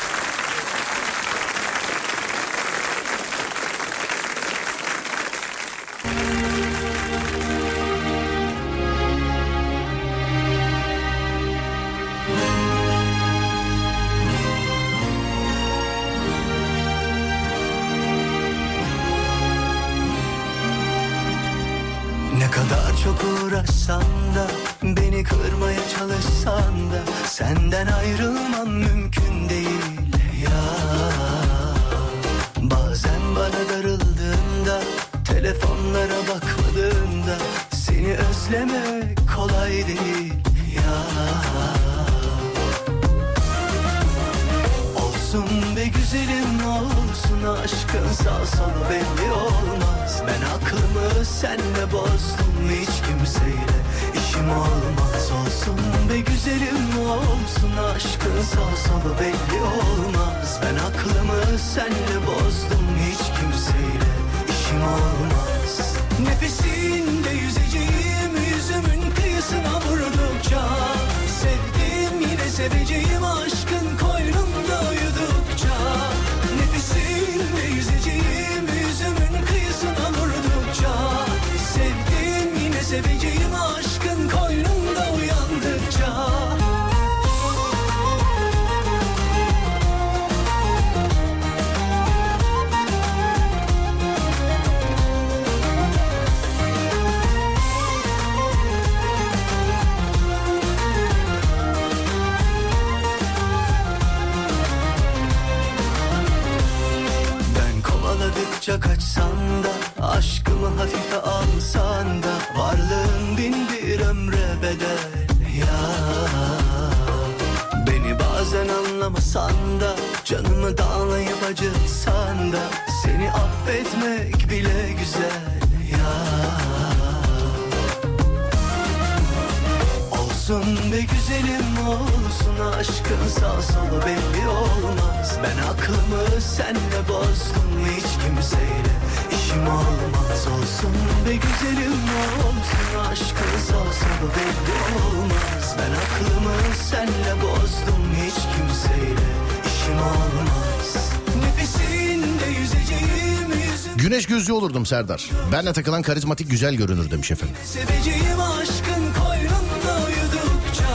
Bozdum hiç kimseyle işim olmaz Olsun be güzelim olsun aşkın sağ solu belli olmaz Ben aklımı senle bozdum hiç kimseyle işim olmaz Nefesinde yüzeceğim yüzüm Güneş gözlü olurdum Serdar. Benle takılan karizmatik güzel görünür demiş efendim. Seveceğim aşkın koynunda uyudukça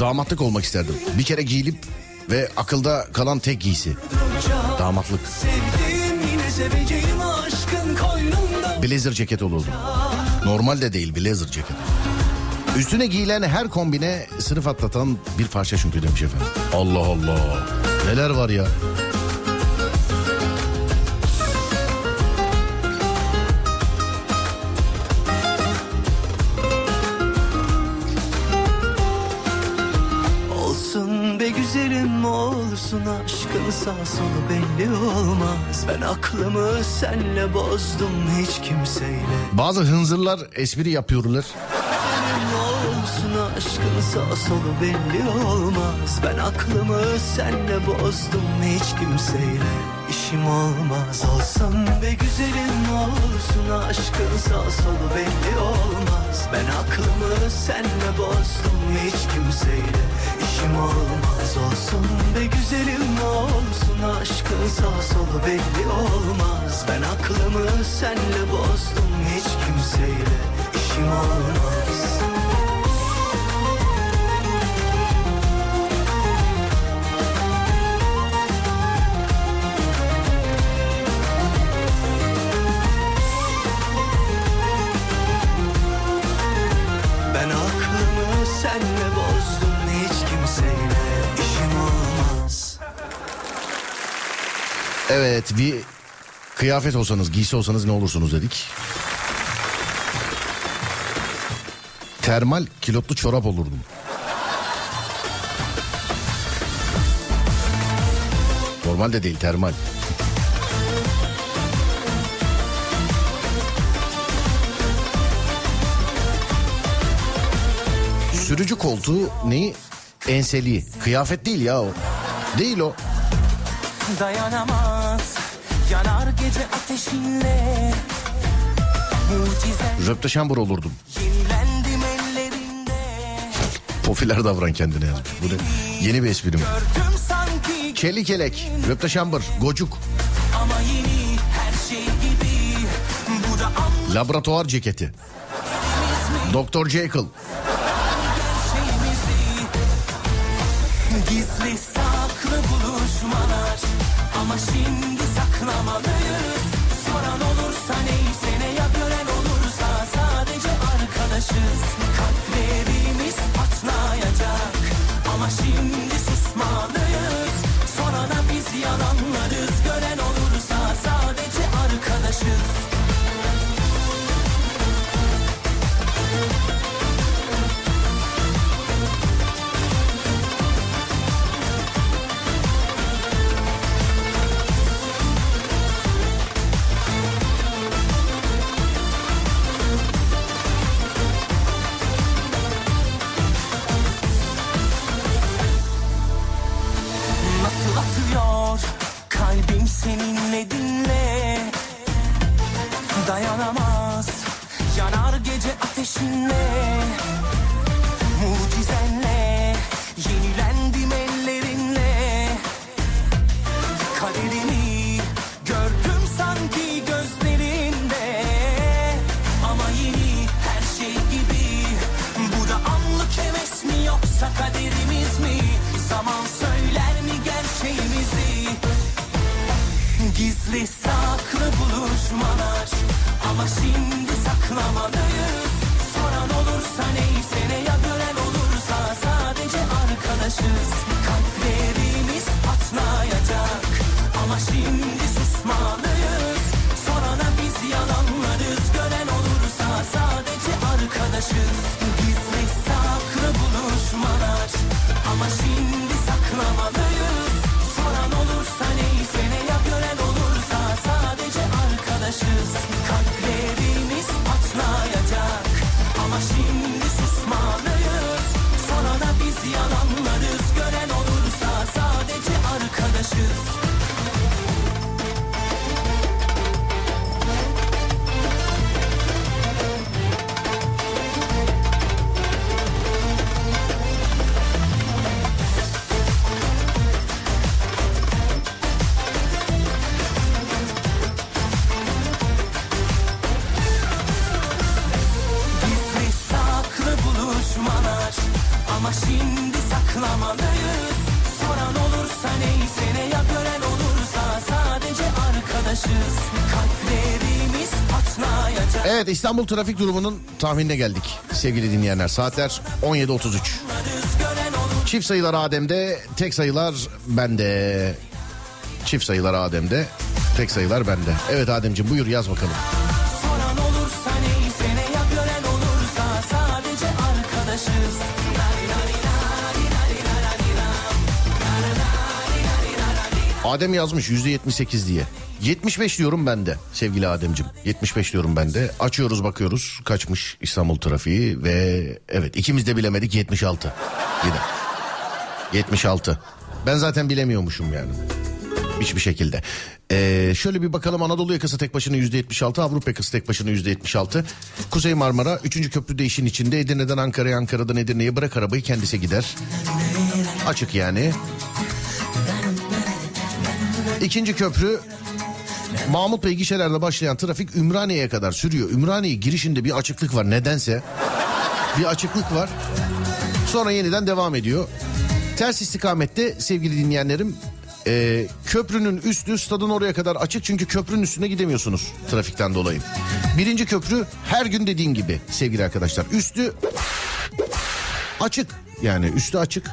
Damatlık olmak isterdim. Bir kere giyilip ve akılda kalan tek giysi. Damatlık. Sevdiğim Blazer ceket olurdu. Normal de değil blazer ceket. Üstüne giyilen her kombine sınıf atlatan bir parça çünkü demiş efendim. Allah Allah. Neler var ya. Olsun be güzelim olsun aşkın sağ solu olmaz Ben aklımı senle bozdum hiç kimseyle. Bazı hınzırlar espri yapıyorlar. Olsun aşkın sağ solu belli olmaz. Ben aklımı senle bozdum hiç kimseyle. İşim olmaz. Olsun be güzelim olsun aşkın sağ solu belli olmaz. Ben aklımı senle bozdum hiç kimseyle. İşim olmaz. Olsun be güzelim olsun aşkın sağ solu belli olmaz. Ben aklımı senle bozdum hiç kimseyle. İşim olmaz Evet bir kıyafet olsanız giysi olsanız ne olursunuz dedik. Termal kilotlu çorap olurdum. Normal de değil termal. Sürücü koltuğu neyi? Enseli. Kıyafet değil ya o. Değil o. dayanamaz Mucize Röpteşambur olurdum. Popüler davran kendine yazmış. Bu ne? Yeni bir espri mi? Gördüm sanki Çelik elek, röpteşambur, gocuk, ama yeni her şey gibi Bu da an laboratuvar ceketi. Doktor Jekyll. Seninle dinle. Dayanamaz yanar gece ateşinle. Mucizenle Gizli saklı buluşmalar Ama şimdi saklamalıyız Soran olursa neyse ne ya gören İstanbul trafik durumunun tahminine geldik sevgili dinleyenler. Saatler 17.33. gören olur Çift sayılar Adem'de, tek sayılar bende. Çift sayılar Adem'de, tek sayılar bende. Evet Ademciğim buyur yaz bakalım. Adem yazmış yüzde 78 diye. 75 diyorum ben de sevgili Ademcim. 75 diyorum ben de. Açıyoruz bakıyoruz kaçmış İstanbul trafiği ve evet ikimiz de bilemedik 76. Yine. 76. Ben zaten bilemiyormuşum yani. Hiçbir şekilde. Ee, şöyle bir bakalım Anadolu yakası tek başına yüzde 76, Avrupa yakası tek başına yüzde 76. Kuzey Marmara 3. köprüde işin içinde Edirne'den Ankara'ya, Ankara'dan Edirne'ye bırak arabayı kendisi gider. Açık yani. İkinci köprü Mahmut Bey gişelerde başlayan trafik Ümraniye'ye kadar sürüyor. Ümraniye girişinde bir açıklık var nedense. Bir açıklık var. Sonra yeniden devam ediyor. Ters istikamette sevgili dinleyenlerim e, köprünün üstü stadın oraya kadar açık çünkü köprünün üstüne gidemiyorsunuz trafikten dolayı. Birinci köprü her gün dediğim gibi sevgili arkadaşlar. Üstü açık yani üstü açık.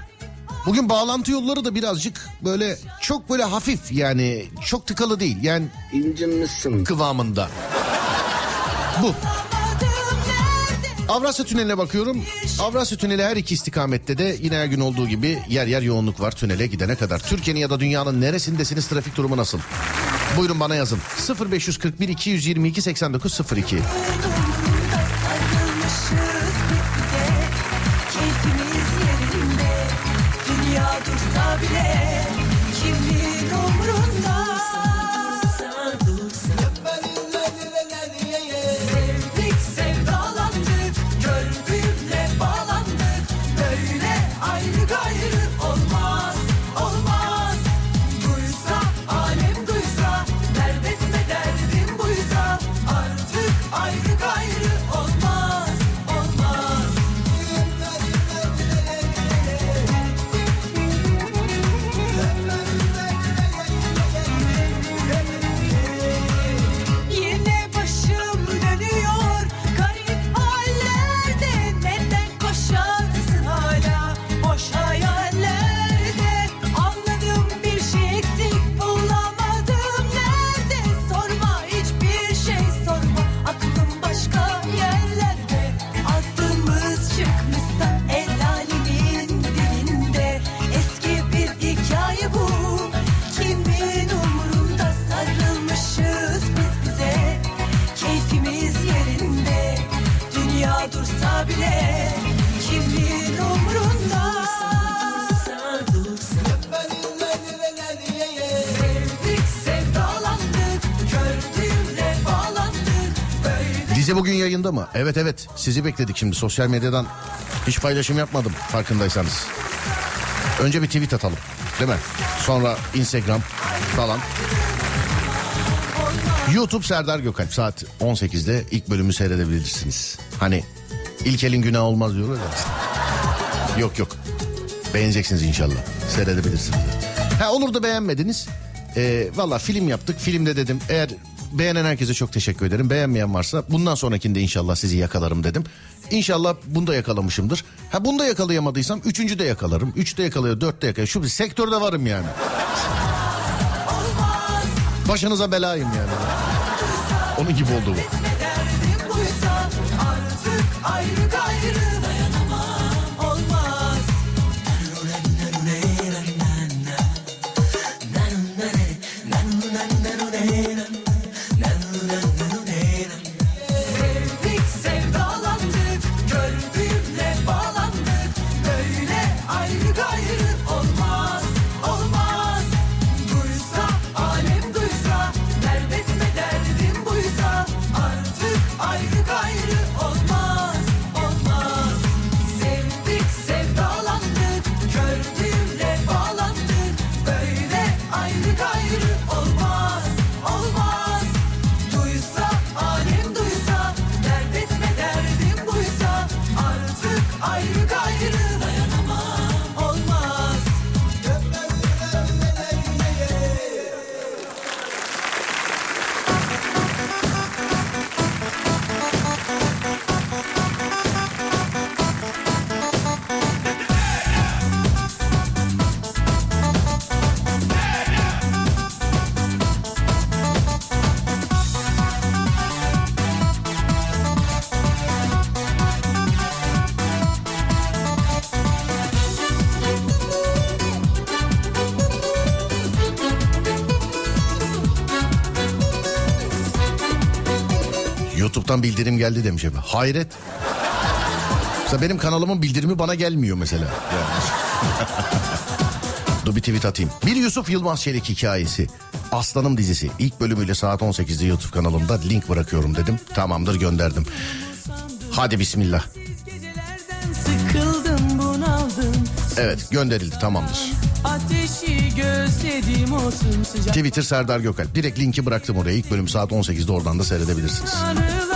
Bugün bağlantı yolları da birazcık böyle çok böyle hafif yani çok tıkalı değil yani İncinmişsin. kıvamında. Bu. Avrasya Tüneli'ne bakıyorum. Avrasya Tüneli her iki istikamette de yine her gün olduğu gibi yer yer yoğunluk var tünele gidene kadar. Türkiye'nin ya da dünyanın neresindesiniz trafik durumu nasıl? Buyurun bana yazın. 0541 222 8902. yayında mı? Evet evet sizi bekledik şimdi sosyal medyadan hiç paylaşım yapmadım farkındaysanız. Önce bir tweet atalım değil mi? Sonra Instagram falan. YouTube Serdar Gökalp saat 18'de ilk bölümü seyredebilirsiniz. Hani ilk elin günah olmaz diyorlar ya. Yok yok. Beğeneceksiniz inşallah. Seyredebilirsiniz. Ha olur da beğenmediniz. Ee, Valla film yaptık. Filmde dedim eğer beğenen herkese çok teşekkür ederim. Beğenmeyen varsa bundan sonrakinde inşallah sizi yakalarım dedim. İnşallah bunu da yakalamışımdır. Ha bunu da yakalayamadıysam üçüncü de yakalarım. Üçte yakalıyor, dörtte yakalar. Şu bir sektörde varım yani. Başınıza belayım yani. Onun gibi oldu bu. Derdim buysa artık ayrı gayrı bildirim geldi demiş efendim. Hayret. Mesela benim kanalımın bildirimi bana gelmiyor mesela. Yani. Dur bir tweet atayım. Bir Yusuf Yılmaz Çelik hikayesi. Aslanım dizisi. İlk bölümüyle saat 18'de YouTube kanalımda link bırakıyorum dedim. Tamamdır gönderdim. Hadi bismillah. Evet gönderildi tamamdır. Twitter Serdar Gökalp. Direkt linki bıraktım oraya. İlk bölüm saat 18'de oradan da seyredebilirsiniz. Uykusu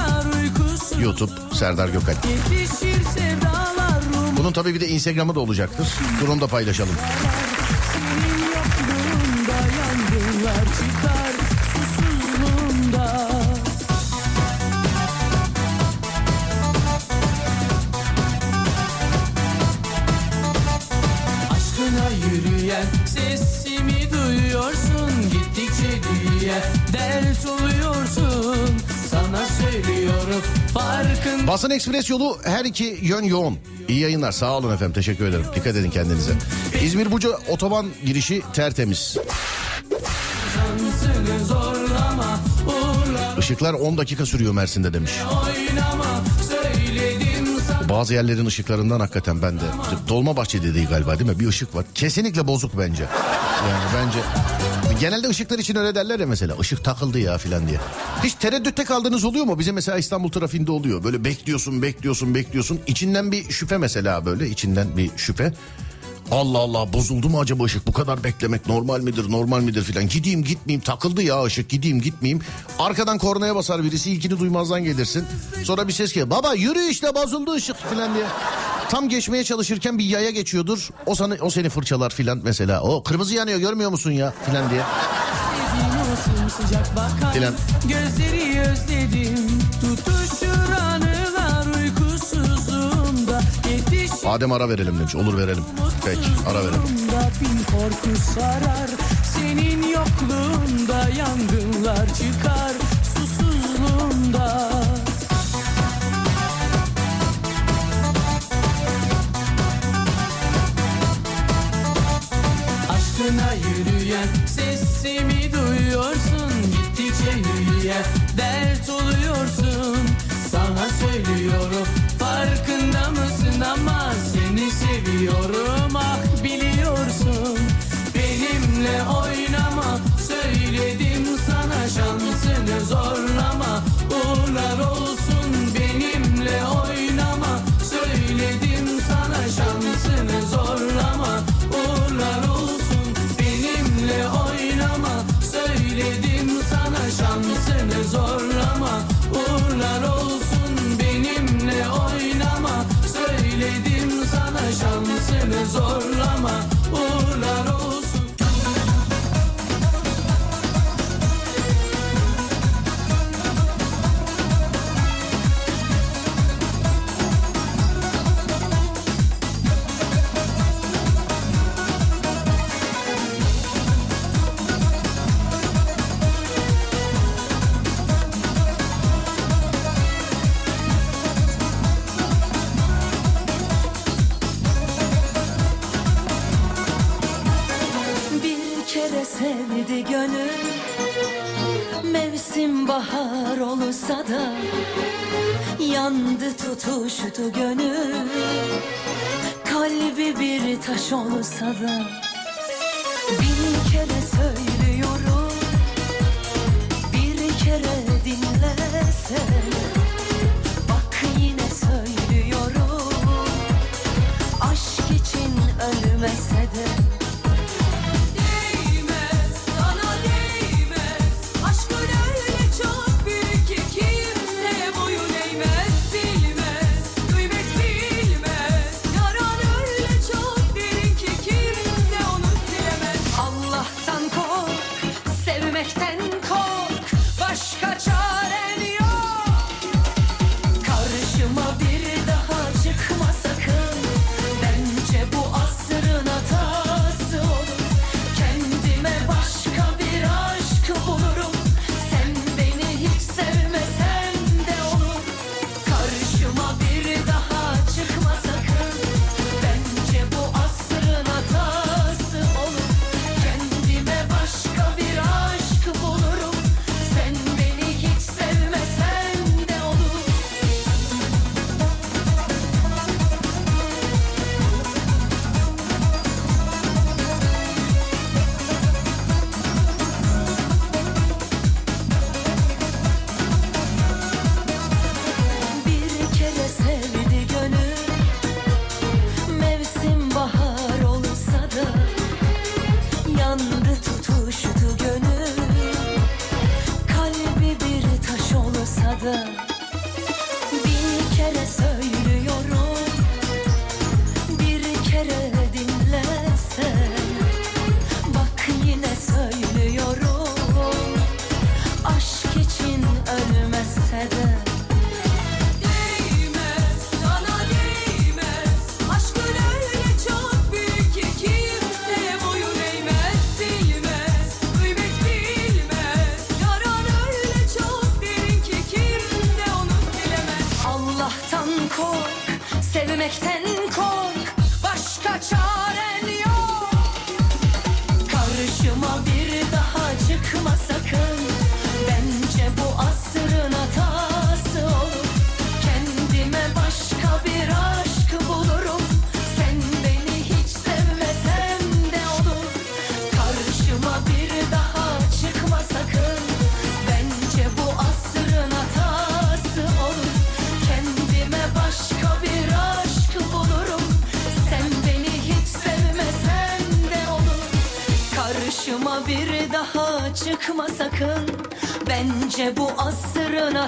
YouTube Serdar rum Bunun tabii bir de Instagram'ı da olacaktır. Dur onu da paylaşalım. Basın Ekspres yolu her iki yön yoğun. İyi yayınlar sağ olun efendim teşekkür ederim. Dikkat edin kendinize. İzmir Buca otoban girişi tertemiz. Işıklar 10 dakika sürüyor Mersin'de demiş. Bazı yerlerin ışıklarından hakikaten ben de. Dolma bahçede değil galiba değil mi? Bir ışık var. Kesinlikle bozuk bence. Yani bence genelde ışıklar için öyle derler ya mesela. ışık takıldı ya filan diye. Hiç tereddütte kaldığınız oluyor mu? Bize mesela İstanbul trafiğinde oluyor. Böyle bekliyorsun, bekliyorsun, bekliyorsun. İçinden bir şüphe mesela böyle. içinden bir şüphe. Allah Allah bozuldu mu acaba ışık bu kadar beklemek normal midir normal midir filan gideyim gitmeyeyim takıldı ya ışık gideyim gitmeyeyim arkadan kornaya basar birisi ilkini duymazdan gelirsin sonra bir ses gelir baba yürü işte bozuldu ışık filan diye tam geçmeye çalışırken bir yaya geçiyordur. O sana o seni fırçalar filan mesela. O kırmızı yanıyor görmüyor musun ya filan diye. Dilan. Gözleri özledim. Tutuşur anılar uykusuzluğumda Adem ara verelim demiş. Olur verelim. Peki ara verelim. Bin korku sarar. Senin yokluğunda yangınlar çıkar Aşkına yürüyen sesimi duyuyorsun Gittikçe yürüyen dert oluyorsun. Sana söylüyorum farkında mısın ama seni seviyorum ah biliyorsun. Benimle oynama söyledim sana şansını zorlama. Uğurlar olsun yollarda Yandı tutuştu gönül. Kalbi bir taş olsa da Bin kere söylüyorum.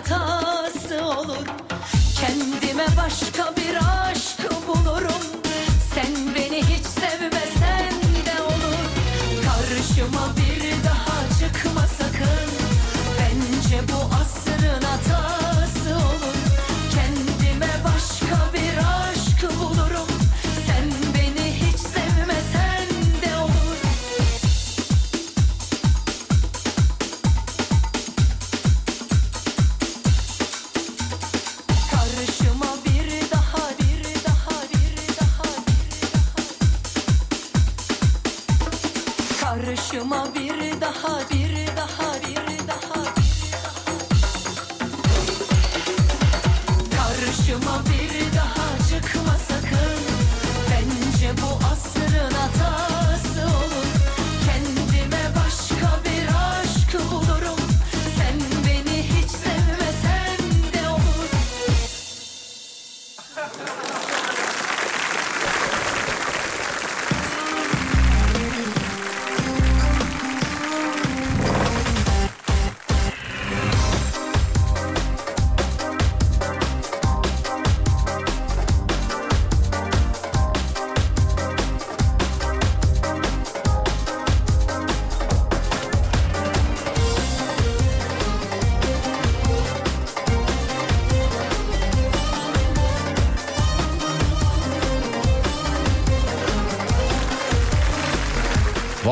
yatağa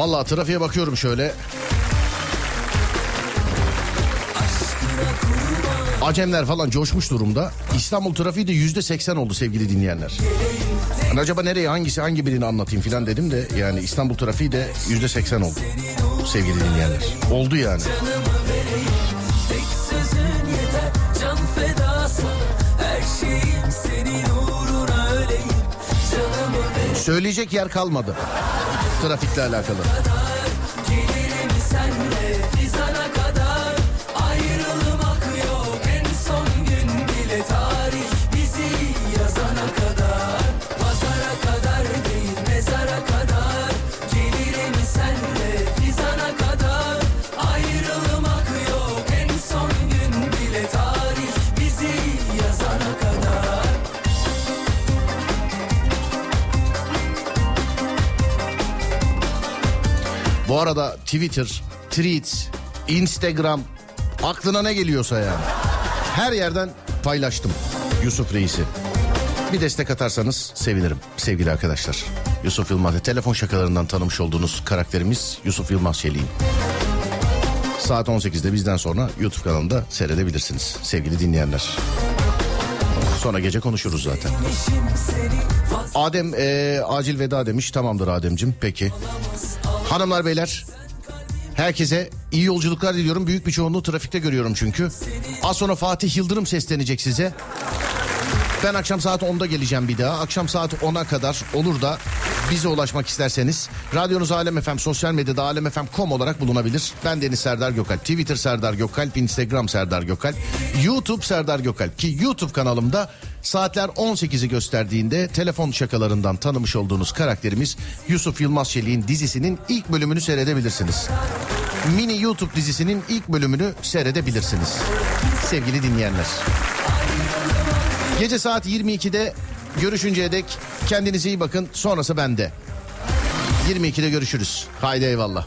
Vallahi trafiğe bakıyorum şöyle. Acemler falan coşmuş durumda. İstanbul trafiği de yüzde seksen oldu sevgili dinleyenler. Yani acaba nereye hangisi hangi birini anlatayım filan dedim de yani İstanbul trafiği de yüzde seksen oldu sevgili dinleyenler. Oldu yani. Söyleyecek yer kalmadı. Trafikle alakalı. Arada Twitter, Tweets, Instagram aklına ne geliyorsa yani. Her yerden paylaştım Yusuf Reis'i. Bir destek atarsanız sevinirim sevgili arkadaşlar. Yusuf Yılmaz telefon şakalarından tanımış olduğunuz karakterimiz Yusuf Yılmaz Çelik'in. Saat 18'de bizden sonra YouTube kanalında seyredebilirsiniz sevgili dinleyenler. Sonra gece konuşuruz zaten. Adem eee, acil veda demiş. Tamamdır Ademcim peki. Hanımlar beyler herkese iyi yolculuklar diliyorum. Büyük bir çoğunluğu trafikte görüyorum çünkü. Az sonra Fatih Yıldırım seslenecek size. Ben akşam saat 10'da geleceğim bir daha. Akşam saat 10'a kadar olur da bize ulaşmak isterseniz radyonuz Alem FM sosyal medyada alemfm.com olarak bulunabilir. Ben Deniz Serdar Gökalp. Twitter Serdar Gökalp, Instagram Serdar Gökalp, YouTube Serdar Gökalp ki YouTube kanalımda saatler 18'i gösterdiğinde telefon şakalarından tanımış olduğunuz karakterimiz Yusuf Yılmaz Çelik'in dizisinin ilk bölümünü seyredebilirsiniz. Mini YouTube dizisinin ilk bölümünü seyredebilirsiniz. Sevgili dinleyenler. Gece saat 22'de görüşünceye dek kendinize iyi bakın. Sonrası bende. 22'de görüşürüz. Haydi eyvallah.